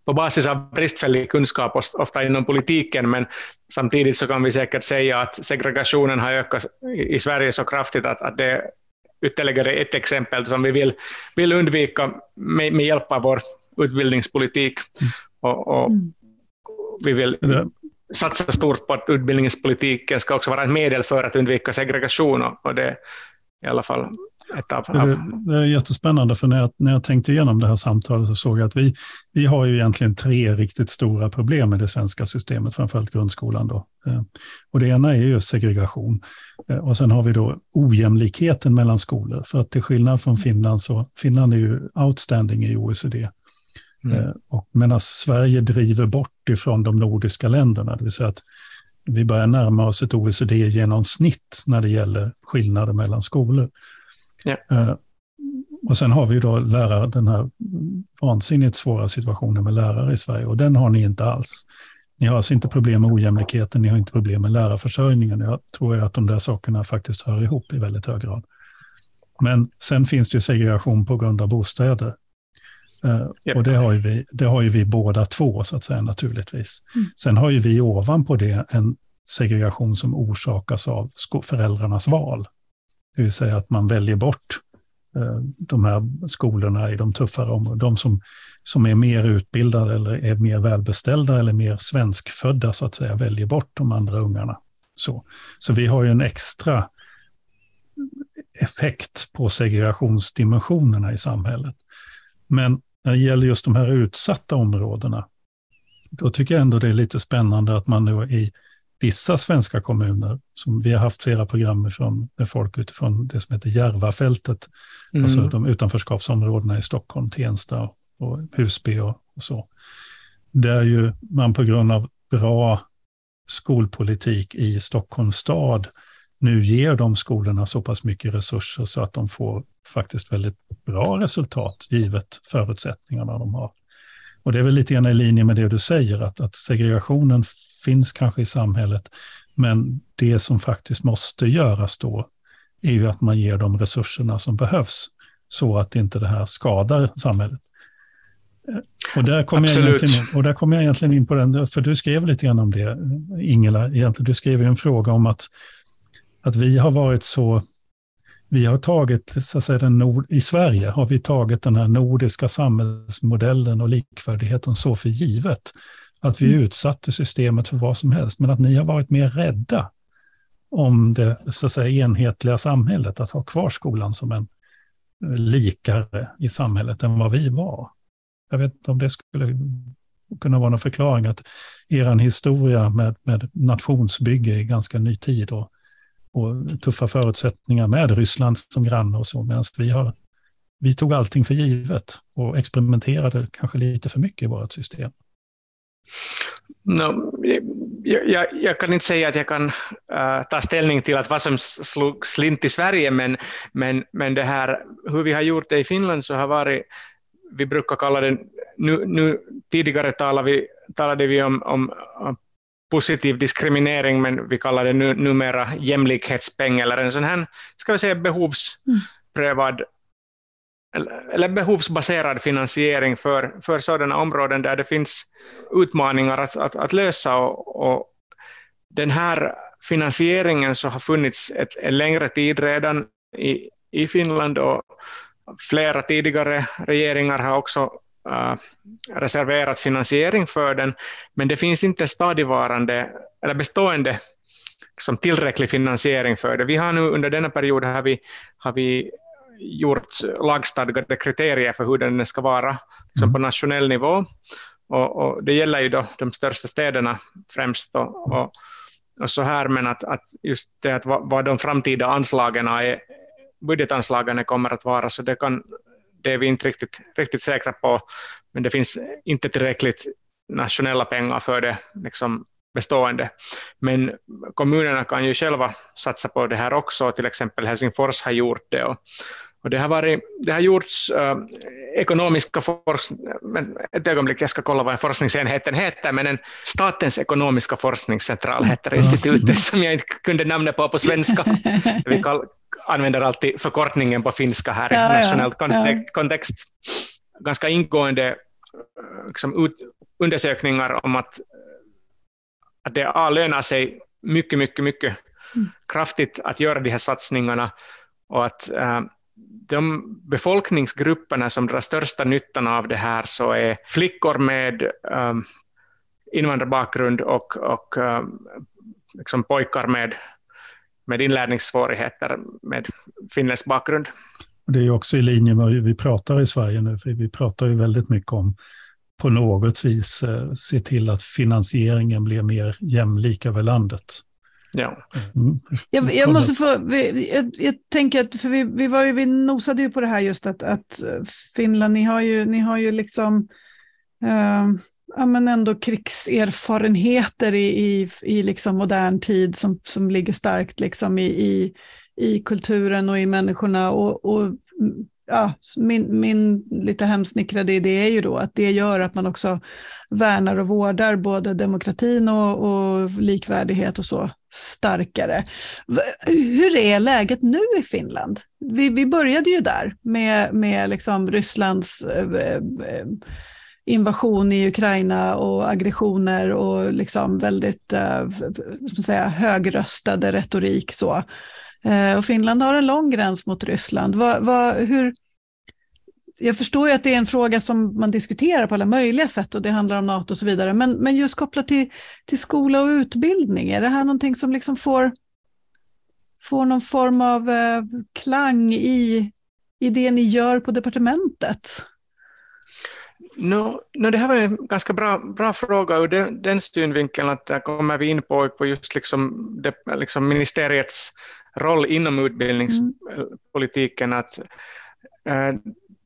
[SPEAKER 3] på basis av bristfällig kunskap, ofta inom politiken, men samtidigt så kan vi säkert säga att segregationen har ökat i Sverige så kraftigt att, att det är ytterligare ett exempel som vi vill, vill undvika med, med hjälp av vår utbildningspolitik. Mm. Och, och mm. vi vill satsa stort på att utbildningspolitiken ska också vara ett medel för att undvika segregation, och det är i alla fall ett av,
[SPEAKER 2] det, det är jättespännande, för när jag, när jag tänkte igenom det här samtalet så såg jag att vi, vi har ju egentligen tre riktigt stora problem med det svenska systemet, framförallt grundskolan. Då. Eh, och det ena är ju segregation. Eh, och sen har vi då ojämlikheten mellan skolor. För att till skillnad från Finland så Finland är ju outstanding i OECD. Mm. Eh, och medan Sverige driver bort ifrån de nordiska länderna, det vill säga att vi börjar närma oss ett OECD-genomsnitt när det gäller skillnader mellan skolor. Ja. Uh, och sen har vi då lärare, den här vansinnigt svåra situationen med lärare i Sverige och den har ni inte alls. Ni har alltså inte problem med ojämlikheten, ni har inte problem med lärarförsörjningen. Jag tror att de där sakerna faktiskt hör ihop i väldigt hög grad. Men sen finns det ju segregation på grund av bostäder. Yep. Och det har, ju vi, det har ju vi båda två, så att säga, naturligtvis. Mm. Sen har ju vi ovanpå det en segregation som orsakas av föräldrarnas val. Det vill säga att man väljer bort uh, de här skolorna i de tuffare områdena. De som, som är mer utbildade eller är mer välbeställda eller mer svenskfödda, så att säga, väljer bort de andra ungarna. Så, så vi har ju en extra effekt på segregationsdimensionerna i samhället. Men när det gäller just de här utsatta områdena, då tycker jag ändå det är lite spännande att man nu i vissa svenska kommuner, som vi har haft flera program från, med folk utifrån det som heter Järvafältet, mm. alltså de utanförskapsområdena i Stockholm, Tensta och Husby och, och så, där ju man på grund av bra skolpolitik i Stockholms stad nu ger de skolorna så pass mycket resurser så att de får faktiskt väldigt bra resultat givet förutsättningarna de har. Och det är väl lite grann i linje med det du säger, att, att segregationen finns kanske i samhället, men det som faktiskt måste göras då är ju att man ger de resurserna som behövs så att inte det här skadar samhället. Och där kommer jag, in, och där kommer jag egentligen in på den, för du skrev lite grann om det, Ingela. Egentligen, du skrev en fråga om att, att vi har varit så vi har tagit, så att säga, den nord, i Sverige har vi tagit den här nordiska samhällsmodellen och likvärdigheten så för givet. Att vi mm. utsatte systemet för vad som helst, men att ni har varit mer rädda om det så att säga, enhetliga samhället, att ha kvar skolan som en eh, likare i samhället än vad vi var. Jag vet inte om det skulle kunna vara någon förklaring att er historia med, med nationsbygge är ganska ny tid och och tuffa förutsättningar med Ryssland som granne och så, medan vi, har, vi tog allting för givet och experimenterade kanske lite för mycket i vårt system.
[SPEAKER 3] No, jag, jag, jag, kan inte säga att jag kan uh, ta ställning till att vad som slog slint i Sverige, men, men, men det här, hur vi har gjort det i Finland så har varit, vi brukar kalla det, nu, nu tidigare talade vi, talade vi om, om, om positiv diskriminering, men vi kallar det nu, numera jämlikhetspeng eller en sån här, ska vi säga behovsprövad eller, eller behovsbaserad finansiering för, för sådana områden där det finns utmaningar att, att, att lösa. Och, och, den här finansieringen så har funnits ett, en längre tid redan i, i Finland och flera tidigare regeringar har också uh, reserverat finansiering för den, men det finns inte stadigvarande eller bestående som tillräcklig finansiering för det. Vi har nu under denna period har vi, har vi gjort lagstadgade kriterier för hur den ska vara liksom på nationell nivå. Och, och, det gäller ju då de största städerna främst. Och, och, och så här, men att, att just det att vad, vad de framtida anslagen är, budgetanslagen kommer att vara, så det, kan, det är vi inte riktigt, riktigt säkra på. Men det finns inte tillräckligt nationella pengar för det liksom bestående. Men kommunerna kan ju själva satsa på det här också, till exempel Helsingfors har gjort det. Och, och det, har varit, det har gjorts äh, ekonomiska forskning, ett ögonblick, jag ska kolla vad en forskningsenheten heter, men en Statens ekonomiska forskningscentral heter institutet, som jag inte kunde namnet på på svenska. Vi kall, använder alltid förkortningen på finska här ja, i nationell ja, kontext. Ganska ingående liksom, ut, undersökningar om att, att det lönar sig mycket, mycket, mycket mm. kraftigt att göra de här satsningarna och att äh, de befolkningsgrupperna som drar största nyttan av det här så är flickor med um, invandrarbakgrund och, och um, liksom pojkar med, med inlärningssvårigheter med finländsk bakgrund.
[SPEAKER 2] Det är också i linje med vad vi pratar i Sverige nu, för vi pratar ju väldigt mycket om på något vis eh, se till att finansieringen blir mer jämlik över landet.
[SPEAKER 3] Ja.
[SPEAKER 1] Mm. Jag, jag, måste få, jag, jag, tänker att, för vi, vi, var ju, vi nosade ju på det här just att, att Finland, ni har ju, ni har ju liksom, uh, ja men ändå krigserfarenheter i, i, i liksom modern tid som, som ligger starkt liksom i, i, i kulturen och i människorna. Och, och ja, min, min lite hemsnickrade idé är ju då att det gör att man också värnar och vårdar både demokratin och, och likvärdighet och så starkare. Hur är läget nu i Finland? Vi, vi började ju där med, med liksom Rysslands eh, eh, invasion i Ukraina och aggressioner och liksom väldigt eh, säga, högröstade retorik. Så. Eh, och Finland har en lång gräns mot Ryssland. Va, va, hur, jag förstår ju att det är en fråga som man diskuterar på alla möjliga sätt och det handlar om NATO och så vidare, men, men just kopplat till, till skola och utbildning, är det här någonting som liksom får, får någon form av eh, klang i, i det ni gör på departementet?
[SPEAKER 3] No, no, det här var en ganska bra, bra fråga ur den, den synvinkeln att där kommer vi in på, på just liksom, det, liksom ministeriets roll inom utbildningspolitiken. Mm. Att, eh,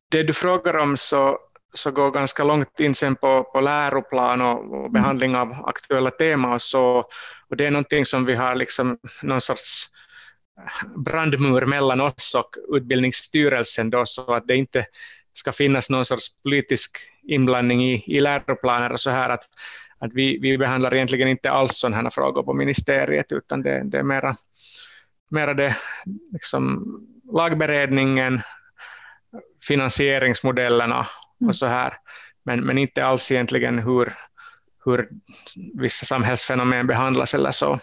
[SPEAKER 3] det du frågar om så, så går ganska långt in sen på, på läroplan och, och mm. behandling av aktuella teman och så. Och det är någonting som vi har liksom någon sorts brandmur mellan oss och utbildningsstyrelsen då, så att det inte ska finnas någon sorts politisk inblandning i, i läroplaner och så här att, att vi, vi behandlar egentligen inte alls sådana här frågor på ministeriet utan det, det är mera, mera det liksom lagberedningen, finansieringsmodellerna och mm. så här, men, men inte alls egentligen hur, hur vissa samhällsfenomen behandlas eller så.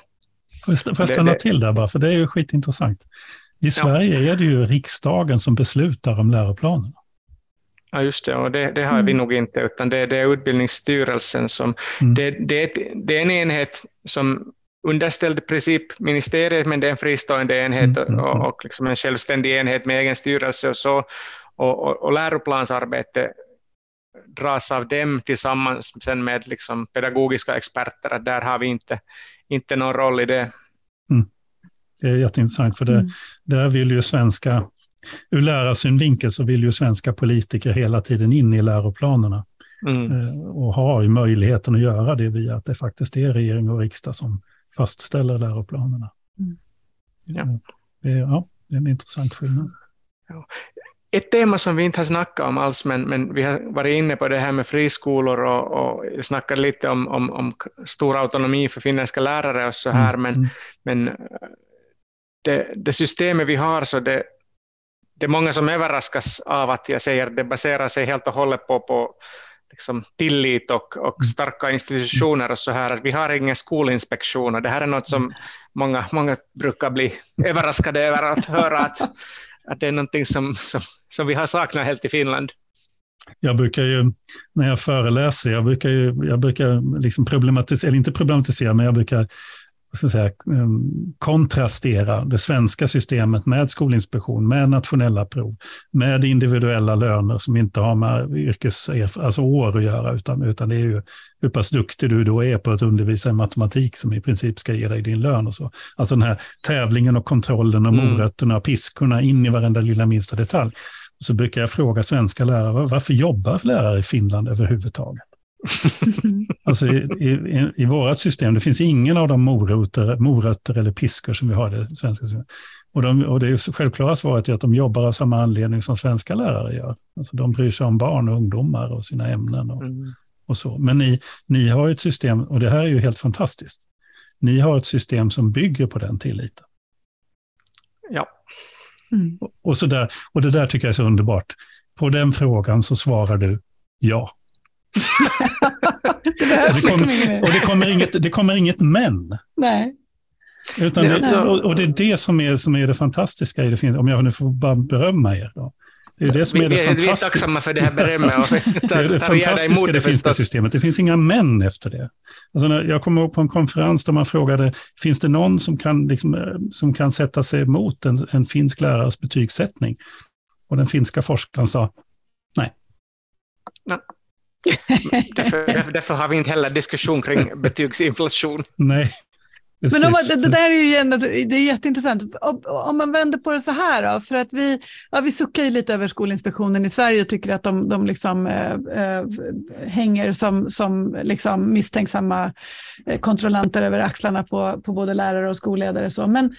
[SPEAKER 2] Får jag stanna till där bara, för det är ju skitintressant. I Sverige ja. är det ju riksdagen som beslutar om läroplanen.
[SPEAKER 3] Ja, just det, och det, det har mm. vi nog inte, utan det, det är utbildningsstyrelsen som... Mm. Det, det, det, är en enhet som underställd princip ministeriet, men det är en fristående enhet mm. och, och liksom en självständig enhet med egen styrelse och så och, och, och läroplansarbete dras av dem tillsammans sen med liksom pedagogiska experter. Att där har vi inte, inte någon roll i det.
[SPEAKER 2] Mm. Det är jätteintressant, för det, mm. där vill ju svenska, ur lärarsynvinkel så vill ju svenska politiker hela tiden in i läroplanerna. Mm. Eh, och har ju möjligheten att göra det via att det faktiskt är regering och riksdag som fastställer läroplanerna. Mm. Ja. Eh, det, är, ja, det är en intressant skillnad.
[SPEAKER 3] Ja ett tema som vi inte har snackat om alls, men, men vi har varit inne på det här med friskolor och, och snackat lite om, om, om stor autonomi för finländska lärare och så här, mm. men, mm. men eh, det, det systemet vi har, så det, det är många som överraskas av att jag säger att det baserar sig helt och hållet på, på liksom tillit och, och mm. starka institutioner och så här. Att vi har ingen skolinspektion och det här är något som många, många brukar bli överraskade över att höra att att det är någonting som, som, som vi har saknat helt i Finland.
[SPEAKER 2] Jag brukar ju, när jag föreläser, jag brukar, ju, jag brukar liksom problematisera, eller inte problematisera, men jag brukar ska säga, um, kontrastera det svenska systemet med skolinspektion, med nationella prov, med individuella löner som inte har med yrkes, alltså år att göra, utan, utan det är ju hur pass duktig du då är på att undervisa i matematik som i princip ska ge dig din lön och så. Alltså den här tävlingen och kontrollen och mm. morötterna och piskorna in i varenda lilla minsta detalj. Så brukar jag fråga svenska lärare, varför jobbar lärare i Finland överhuvudtaget? alltså i, i, i vårt system, det finns ingen av de morötter, morötter eller piskor som vi har i det svenska systemet. Och, de, och det är självklara svaret är att de jobbar av samma anledning som svenska lärare gör. Alltså de bryr sig om barn och ungdomar och sina ämnen och, mm. och så. Men ni, ni har ett system, och det här är ju helt fantastiskt, ni har ett system som bygger på den tilliten.
[SPEAKER 3] Ja.
[SPEAKER 2] Mm. Och, och, så där, och det där tycker jag är så underbart. På den frågan så svarar du ja
[SPEAKER 1] det behövs
[SPEAKER 2] det,
[SPEAKER 1] kom, liksom inget
[SPEAKER 2] och det kommer inget, det kommer inget men.
[SPEAKER 1] Nej.
[SPEAKER 2] Utan det, det, och, och, det är det som är, som är det fantastiska i det, om jag nu får bara berömma er. Då. Det är det som är det
[SPEAKER 3] vi,
[SPEAKER 2] fantastiska.
[SPEAKER 3] Vi är tacksamma för det här berömmet.
[SPEAKER 2] det är det fantastiska i det finska systemet. Det finns inga män efter det. Alltså när jag kommer ihåg på en konferens där man frågade, finns det någon som kan, liksom, som kan sätta sig emot en, en finsk lärares betygssättning? Och den finska forskaren sa, nej.
[SPEAKER 3] nej. Därför, därför, har vi inte heller diskussion kring betygsinflation.
[SPEAKER 2] Nej.
[SPEAKER 1] Men om, det, det, där är ju ändå, det är jätteintressant. Om, om, man vänder på det så här då, för att vi, ja, vi suckar ju lite över Skolinspektionen i Sverige och tycker att de, de liksom, eh, eh, hänger som, som liksom misstänksamma eh, kontrollanter över axlarna på, på både lärare och skolledare. Så. Men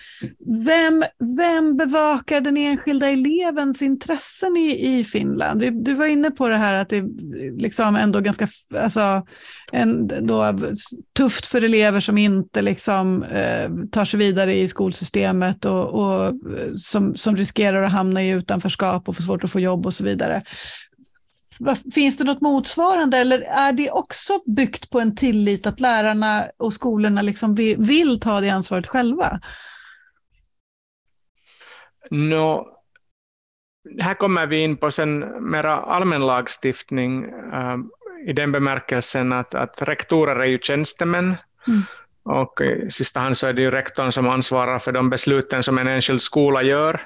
[SPEAKER 1] vem, vem bevakar den enskilda elevens intressen i, i Finland? Du, du var inne på det här att det liksom ändå ganska alltså, en, då, tufft för elever som inte liksom, eh, tar sig vidare i skolsystemet och, och eh, som, som riskerar att hamna i utanförskap och få svårt att få jobb och så vidare. Finns det något motsvarande eller är det också byggt på en tillit att lärarna och skolorna liksom vill, vill ta det ansvaret själva?
[SPEAKER 3] No, här kommer vi in på sen mera allmän lagstiftning. Um, i den bemärkelsen att, att rektorer är ju tjänstemän mm. och i sista hand så är det ju rektorn som ansvarar för de besluten som en enskild skola gör.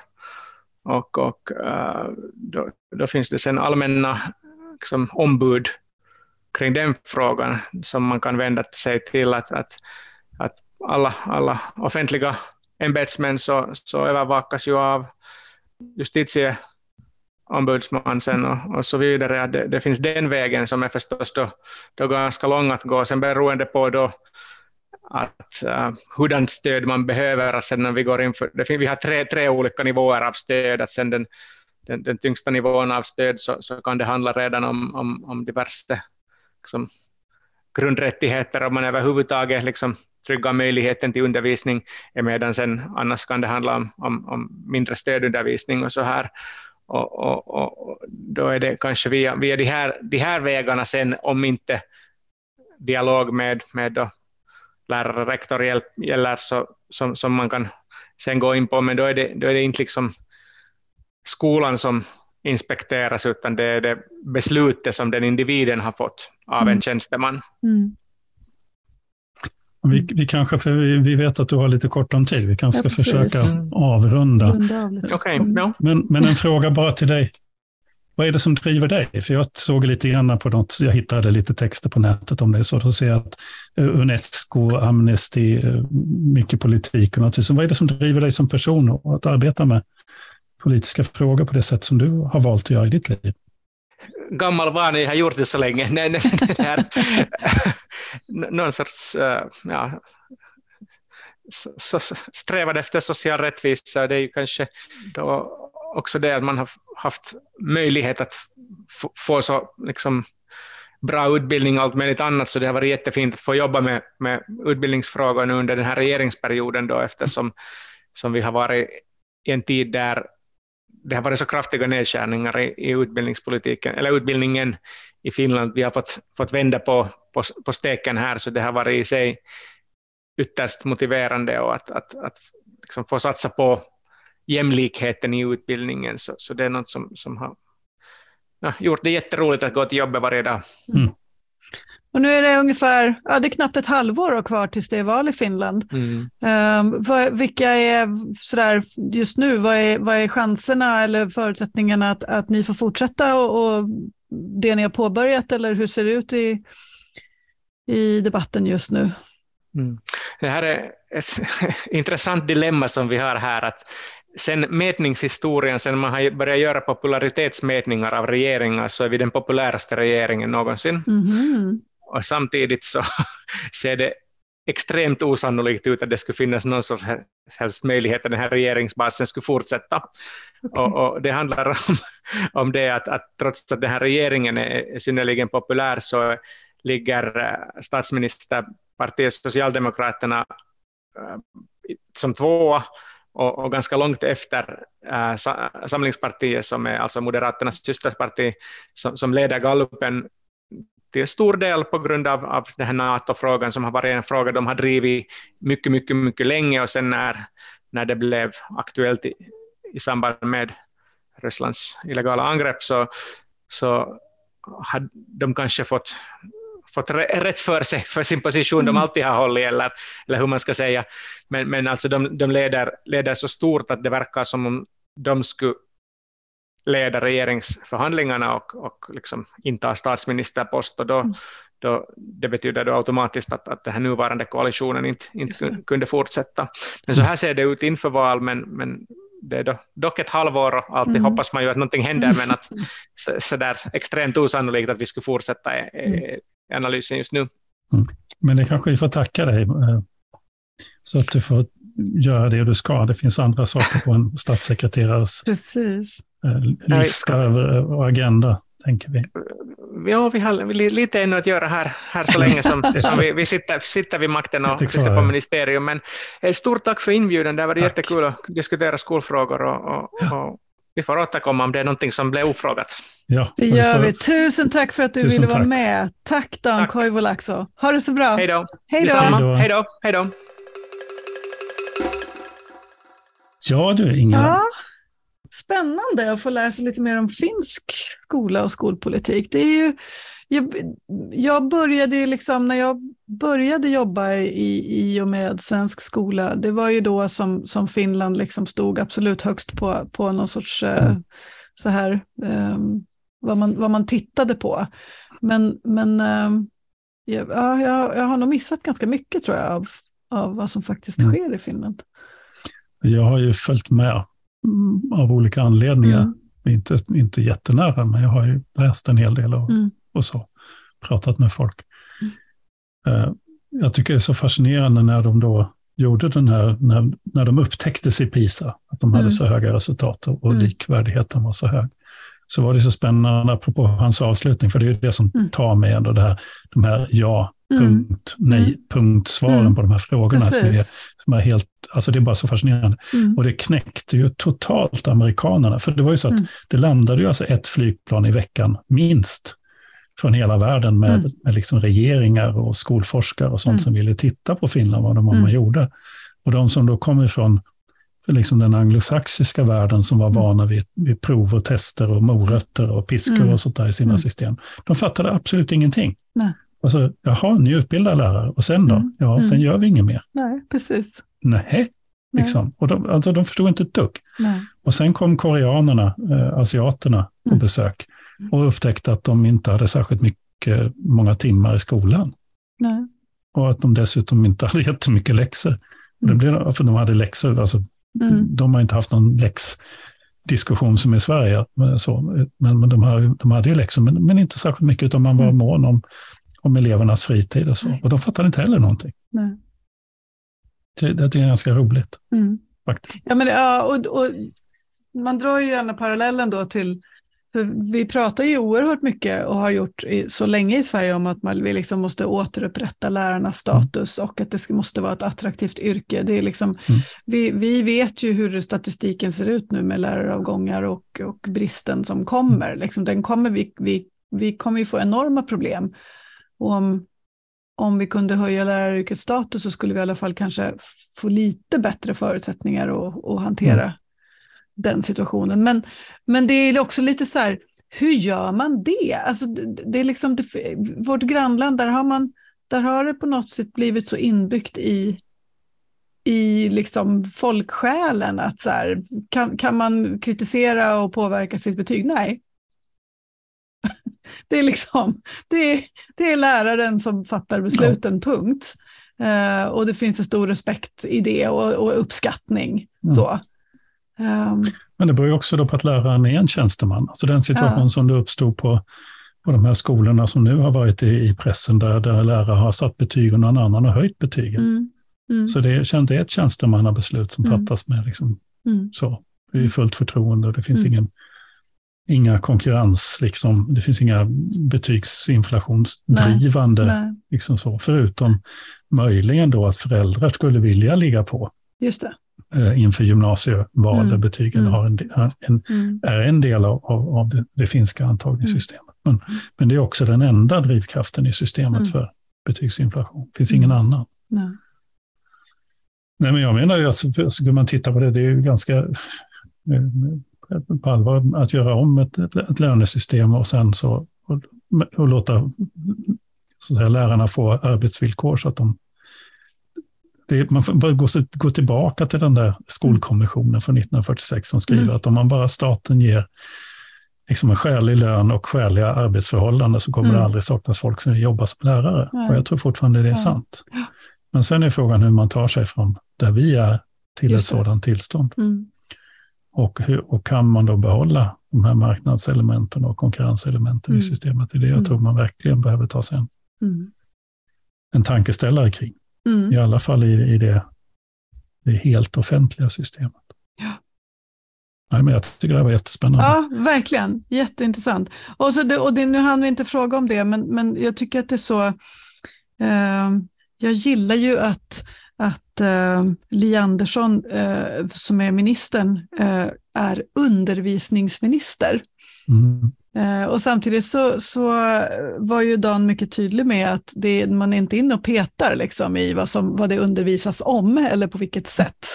[SPEAKER 3] Och, och uh, då, då, finns det sen allmänna liksom, ombud kring den frågan som man kan vända sig till att, att, att alla, alla offentliga ämbetsmän så, så övervakas ju av justitie ombudsman sen och, och så vidare. Att det, det, finns den vägen som är förstås då, då ganska lång att gå. Sen beroende på då att uh, hurdant stöd man behöver. Att sen när vi går in för, det finns, vi har tre, tre olika nivåer av stöd. Att sen den, den, den tyngsta nivån av stöd så, så kan det handla redan om, om, om diverse liksom, grundrättigheter, om man överhuvudtaget liksom, trygga möjligheten till undervisning, medan sen annars kan det handla om, om, om mindre stödundervisning och så här. Och, och, och, då är det kanske via, via de, här, de här vägarna sen, om inte dialog med, med då lärare, rektor hjälp, gäller, så, som, som man kan sen gå in på, men då är det, då är det inte liksom skolan som inspekteras, utan det är det beslutet som den individen har fått av en mm. tjänsteman. Mm.
[SPEAKER 2] Vi, vi kanske, för vi, vi, vet att du har lite kort om tid, vi kanske ska ja, försöka avrunda.
[SPEAKER 3] Okay, no.
[SPEAKER 2] men, men en fråga bara till dig. Vad är det som driver dig? För jag såg lite grann på något, jag hittade lite texter på nätet om det, så då ser jag att eh, Unesco, Amnesty, eh, mycket politik och något. Så vad är det som driver dig som person att arbeta med politiska frågor på det sätt som du har valt att göra i ditt liv?
[SPEAKER 3] Gammal vana, jag har gjort det så länge. Nej, nej, det här, någon sorts eh, ja, så, så, strävan efter social rättvisa. Det är ju kanske då också det att man har haft möjlighet att få så liksom, bra utbildning och allt möjligt annat, så det har varit jättefint att få jobba med, med utbildningsfrågor under den här regeringsperioden då, eftersom som vi har varit i en tid där det har varit så kraftiga nedskärningar i, i utbildningspolitiken, eller utbildningen i Finland. Vi har fått, fått vända på, på, på steken här, så det har varit i sig ytterst motiverande och att, att, att liksom få satsa på jämlikheten i utbildningen. Så, så det är något som, som har ja, gjort det jätteroligt att gå till jobbet varje dag. Mm.
[SPEAKER 1] Och nu är det ungefär, ja, det är knappt ett halvår kvar tills det är val i Finland. Mm. Um, vad, vilka är, sådär, just nu, vad är, vad är chanserna eller förutsättningarna att, att ni får fortsätta och, och det ni har påbörjat eller hur ser det ut i, i debatten just nu?
[SPEAKER 3] Mm. Det här är ett intressant dilemma som vi har här, att sen mätningshistorien, sen man har börjat göra popularitetsmätningar av regeringar, så är vi den populäraste regeringen någonsin. Mm. Och samtidigt så ser det extremt osannolikt ut att det skulle finnas någon sorts helst möjlighet att den här regeringsbasen skulle fortsätta. Okay. Och, och, det handlar om, om det att, att trots att den här regeringen är synnerligen populär så ligger eh, statsministerpartiet Socialdemokraterna äh, som tvåa och, och, ganska långt efter äh, Samlingspartiet som är alltså Moderaternas systerparti som, som leder gallupen till stor del på grund av, av den här NATO-frågan som har varit en fråga de har drivit mycket, mycket, mycket länge och sen när, när det blev aktuellt i, i samband med Rysslands illegala angrepp så, så hade de kanske fått fått rätt för sig för sin position mm. de alltid har hållit, eller, eller hur man ska säga. Men, men alltså de, de leder, leder så stort att det verkar som om de skulle leda regeringsförhandlingarna och, och liksom inta statsministerpost. Och då, mm. då, det betyder då automatiskt att, att den här nuvarande koalitionen inte, inte kunde fortsätta. Men så här ser det ut inför val, men, men det är då, dock ett halvår och alltid mm. hoppas man ju att någonting händer, men att så, så där extremt osannolikt att vi skulle fortsätta är, är analysen just nu.
[SPEAKER 2] Mm. Men det kanske vi får tacka dig, eh, så att du får göra det du ska. Det finns andra saker på en statssekreterares
[SPEAKER 1] Precis.
[SPEAKER 2] Eh, lista och agenda, tänker vi.
[SPEAKER 3] Ja, vi har lite ännu att göra här, här så länge som, som vi, vi sitter, sitter vid makten och sitter på ministerium. Men stort tack för inbjudan, det var jättekul att diskutera skolfrågor och, och, och vi får återkomma om det är någonting som blev ofrågat.
[SPEAKER 1] Ja, det gör vi. Tusen tack för att du ville vara med. Tack Dan Koivulaxo. Ha det så bra.
[SPEAKER 3] Hej då.
[SPEAKER 1] Hej
[SPEAKER 3] då. Hej då. Hej då.
[SPEAKER 2] Ja du, Ingela. Ja,
[SPEAKER 1] spännande att få lära sig lite mer om finsk skola och skolpolitik. Det är ju, jag, jag började ju liksom, när jag började jobba i, i och med svensk skola, det var ju då som, som Finland liksom stod absolut högst på, på någon sorts eh, så här, eh, vad, man, vad man tittade på. Men, men eh, ja, jag, jag har nog missat ganska mycket tror jag av, av vad som faktiskt mm. sker i Finland.
[SPEAKER 2] Jag har ju följt med mm, av olika anledningar. Mm. Inte, inte jättenära, men jag har ju läst en hel del och, mm. och så. Pratat med folk. Mm. Uh, jag tycker det är så fascinerande när de då gjorde den här, när, när de upptäcktes i PISA, att de hade mm. så höga resultat och, och mm. likvärdigheten var så hög. Så var det så spännande, apropå hans avslutning, för det är ju det som tar mig ändå, det här, de här ja, Mm. punkt, nej, mm. punkt svaren mm. på de här frågorna. Som är, som är, helt, alltså det är bara så fascinerande. Mm. Och det knäckte ju totalt amerikanerna. För det var ju så att mm. det landade ju alltså ett flygplan i veckan, minst, från hela världen med, mm. med liksom regeringar och skolforskare och sånt som ville titta på Finland, vad de mm. gjorde. Och de som då kom ifrån liksom den anglosaxiska världen som var vana vid, vid prov och tester och morötter och piskor och sånt där i sina system, de fattade absolut ingenting. Nej. Alltså, jaha, ni utbildar lärare och sen då? Mm. Ja, sen mm. gör vi inget mer.
[SPEAKER 1] Nej, precis.
[SPEAKER 2] Nej, liksom. Och de, alltså, de förstod inte ett dugg. Nej. Och sen kom koreanerna, äh, asiaterna, på mm. besök och upptäckte att de inte hade särskilt mycket, många timmar i skolan. Nej. Och att de dessutom inte hade jättemycket läxor. Och det mm. blev, för de hade läxor, alltså, mm. de har inte haft någon läxdiskussion som i Sverige. Så, men, men de, har, de hade ju läxor, men, men inte särskilt mycket, utan man var mm. mån om om elevernas fritid och så. Och de fattade inte heller någonting. Nej. Det, det är ganska roligt. Mm. Faktiskt.
[SPEAKER 1] Ja, men, ja, och, och, man drar ju gärna parallellen då till för vi pratar ju oerhört mycket och har gjort så länge i Sverige om att man, vi liksom måste återupprätta lärarnas status mm. och att det måste vara ett attraktivt yrke. Det är liksom, mm. vi, vi vet ju hur statistiken ser ut nu med läraravgångar och, och bristen som kommer. Liksom, den kommer vi, vi, vi kommer ju få enorma problem och om, om vi kunde höja läraryrkets status så skulle vi i alla fall kanske få lite bättre förutsättningar att, att hantera mm. den situationen. Men, men det är också lite så här, hur gör man det? Alltså, det är liksom, det, vårt grannland, där har, man, där har det på något sätt blivit så inbyggt i, i liksom folksjälen att så här, kan, kan man kritisera och påverka sitt betyg? Nej. Det är, liksom, det är, det är läraren som fattar besluten, ja. punkt. Uh, och det finns en stor respekt i det och, och uppskattning. Mm. Så.
[SPEAKER 2] Um, Men det beror ju också på att läraren är en tjänsteman. Alltså den situation ja. som det uppstod på, på de här skolorna som nu har varit i, i pressen, där, där lärare har satt betyg och någon annan har höjt betygen. Mm. Mm. Så det, det är ett tjänstemannabeslut som mm. fattas med liksom, mm. så. Det är fullt förtroende och det finns mm. ingen, inga konkurrens, liksom, det finns inga betygsinflationsdrivande, Nej. Nej. Liksom så, förutom möjligen då att föräldrar skulle vilja ligga på.
[SPEAKER 1] Just det
[SPEAKER 2] eh, inför gymnasieval mm. där betygen mm. Har en, en, mm. är en del av, av det, det finska antagningssystemet. Men, mm. men det är också den enda drivkraften i systemet mm. för betygsinflation. Det finns ingen mm. annan. Nej. Nej, men jag menar ju att skulle man titta på det, det är ju ganska eh, på allvar att göra om ett, ett lönesystem och sen så och, och låta så att säga, lärarna få arbetsvillkor så att de det, man får gå, gå, tillbaka till den där skolkommissionen från 1946 som skriver mm. att om man bara staten ger liksom en skälig lön och skäliga arbetsförhållanden så kommer mm. det aldrig saknas folk som jobbar som lärare. Nej. Och jag tror fortfarande det är ja. sant. Men sen är frågan hur man tar sig från där vi är till Just ett det. sådant tillstånd. Mm. Och, hur, och kan man då behålla de här marknadselementen och konkurrenselementen mm. i systemet? Det är det jag mm. tror man verkligen behöver ta sig en, mm. en tankeställare kring. Mm. I alla fall i, i det, det helt offentliga systemet. Ja. Nej, men jag tycker det var jättespännande.
[SPEAKER 1] Ja, verkligen. Jätteintressant. Och, så det, och det, nu hann vi inte fråga om det, men, men jag tycker att det är så... Eh, jag gillar ju att, att eh, Li Andersson, eh, som är ministern, eh, är undervisningsminister. Mm. Eh, och samtidigt så, så var ju Dan mycket tydlig med att det, man är inte inne och petar liksom i vad, som, vad det undervisas om eller på vilket sätt.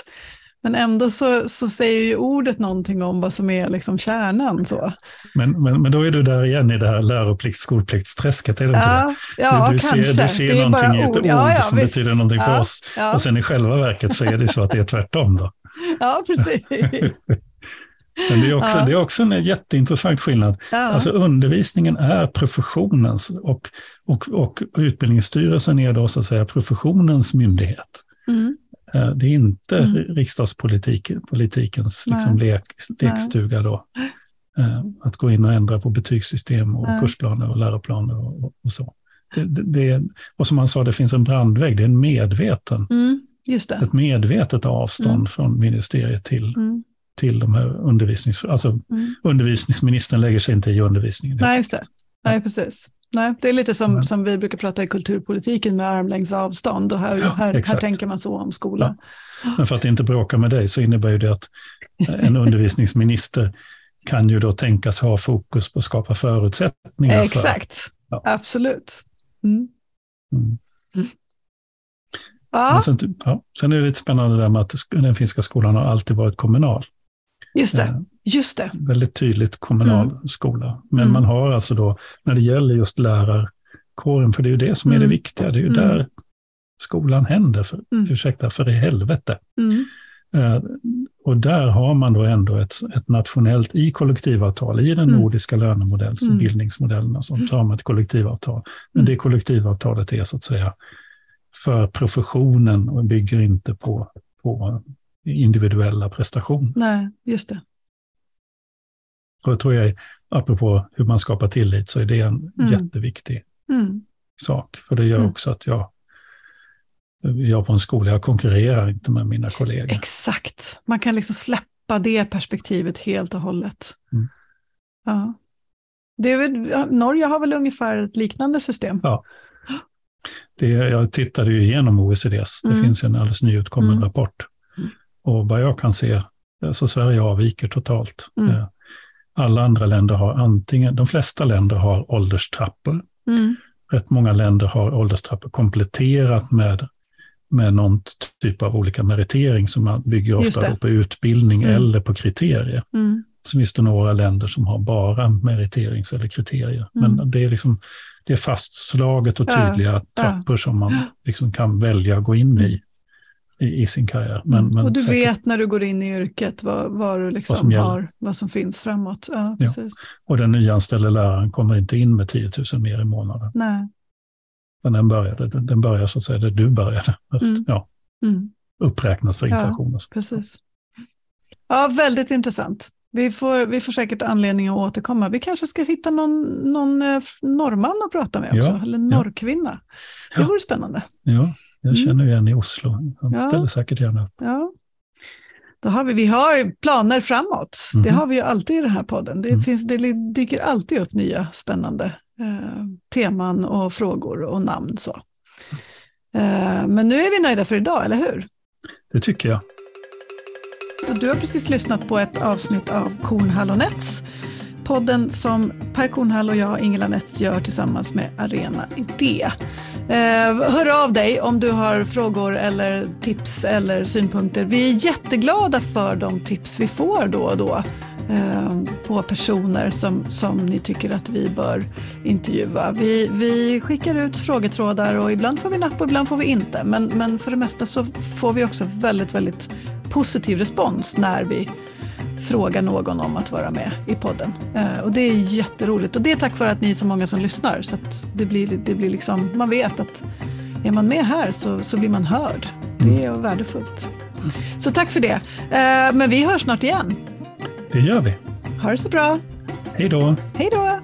[SPEAKER 1] Men ändå så, så säger ju ordet någonting om vad som är liksom kärnan. Så.
[SPEAKER 2] Men, men, men då är du där igen i det här läroplikt, skolpliktsträsket, är det
[SPEAKER 1] ja,
[SPEAKER 2] inte
[SPEAKER 1] det? Ja,
[SPEAKER 2] du, du
[SPEAKER 1] kanske.
[SPEAKER 2] Ser, du ser någonting i ett ord ja, ja, som visst. betyder någonting för oss. Och sen i själva verket så är det så att det är tvärtom. Då.
[SPEAKER 1] Ja, precis.
[SPEAKER 2] Men det är också, ja. det är också en jätteintressant skillnad. Ja. Alltså undervisningen är professionens och, och, och Utbildningsstyrelsen är då så att säga professionens myndighet. Mm. Eh, det är inte mm. riksdagspolitikens liksom lek, lekstuga då. Eh, att gå in och ändra på betygssystem och Nej. kursplaner och läroplaner och, och så. Det, det, det, och som han sa, det finns en brandvägg, det är en medveten, mm, ett medvetet avstånd mm. från ministeriet till, mm till de här undervisnings... Alltså mm. undervisningsministern lägger sig inte i undervisningen.
[SPEAKER 1] Nej, just det. Nej, precis. Nej, det är lite som, Men. som vi brukar prata i kulturpolitiken med armlängds avstånd och här, ja, här, här tänker man så om skolan.
[SPEAKER 2] Ja. Men för att inte bråka med dig så innebär det att en undervisningsminister kan ju då tänkas ha fokus på att skapa förutsättningar.
[SPEAKER 1] Exakt, för, ja. absolut. Mm. Mm.
[SPEAKER 2] Ja. Sen, ja, sen är det lite spännande där med att den finska skolan har alltid varit kommunal.
[SPEAKER 1] Just det. Eh, just det.
[SPEAKER 2] Väldigt tydligt kommunal mm. skola. Men mm. man har alltså då, när det gäller just lärarkåren, för det är ju det som är det mm. viktiga, det är ju mm. där skolan händer, för, mm. ursäkta, för i helvete. Mm. Eh, och där har man då ändå ett, ett nationellt, i kollektivavtal, i den nordiska lönemodellen, mm. bildningsmodellerna, så har man ett kollektivavtal. Men det kollektivavtalet är så att säga för professionen och bygger inte på, på individuella prestationer.
[SPEAKER 1] Nej, just det.
[SPEAKER 2] Och jag tror jag, apropå hur man skapar tillit, så är det en mm. jätteviktig mm. sak. För det gör mm. också att jag, jag på en skola, jag konkurrerar inte med mina kollegor.
[SPEAKER 1] Exakt, man kan liksom släppa det perspektivet helt och hållet. Mm. Ja. Det är väl, Norge har väl ungefär ett liknande system?
[SPEAKER 2] Ja. Det, jag tittade ju igenom OECDs, det mm. finns en alldeles nyutkommen mm. rapport och vad jag kan se, så Sverige avviker totalt. Mm. Eh, alla andra länder har antingen, de flesta länder har ålderstrappor. Mm. Rätt många länder har ålderstrappor kompletterat med, med någon typ av olika meritering som man bygger ofta på utbildning mm. eller på kriterier. Mm. så finns det några länder som har bara meriterings eller kriterier. Mm. Men det är, liksom, det är fastslaget och tydliga ja, trappor som man liksom kan välja att gå in i i, i sin karriär. Men,
[SPEAKER 1] men och du säkert, vet när du går in i yrket vad, vad, du liksom vad, som, har, vad som finns framåt. Ja, precis. Ja.
[SPEAKER 2] Och den nyanställde läraren kommer inte in med 10 000 mer i månaden.
[SPEAKER 1] Nej.
[SPEAKER 2] Men den började, den börjar så att säga där du började. mm. ja, mm. Uppräknat för inflation. Ja,
[SPEAKER 1] precis. Ja, väldigt intressant. Vi får, vi får säkert anledning att återkomma. Vi kanske ska hitta någon, någon eh, norrman att prata med också, ja, eller norrkvinna. Det vore spännande.
[SPEAKER 2] Ja, jag mm. känner ju en i Oslo. Han ja. ställer säkert gärna upp.
[SPEAKER 1] Ja. Då har vi, vi har planer framåt. Mm. Det har vi ju alltid i den här podden. Det, mm. finns, det dyker alltid upp nya spännande eh, teman och frågor och namn. Så. Eh, men nu är vi nöjda för idag, eller hur?
[SPEAKER 2] Det tycker jag.
[SPEAKER 1] Du har precis lyssnat på ett avsnitt av Kornhall och Nets. Podden som Per Kornhall och jag, Ingela Nets, gör tillsammans med Arena Idé. Eh, hör av dig om du har frågor eller tips eller synpunkter. Vi är jätteglada för de tips vi får då och då eh, på personer som, som ni tycker att vi bör intervjua. Vi, vi skickar ut frågetrådar och ibland får vi napp och ibland får vi inte. Men, men för det mesta så får vi också väldigt, väldigt positiv respons när vi fråga någon om att vara med i podden. Eh, och det är jätteroligt och det är tack vare att ni är så många som lyssnar så att det blir, det blir liksom, man vet att är man med här så, så blir man hörd. Det är värdefullt. Så tack för det. Eh, men vi hörs snart igen.
[SPEAKER 2] Det gör vi.
[SPEAKER 1] Ha det så bra.
[SPEAKER 2] Hej då.
[SPEAKER 1] Hej då.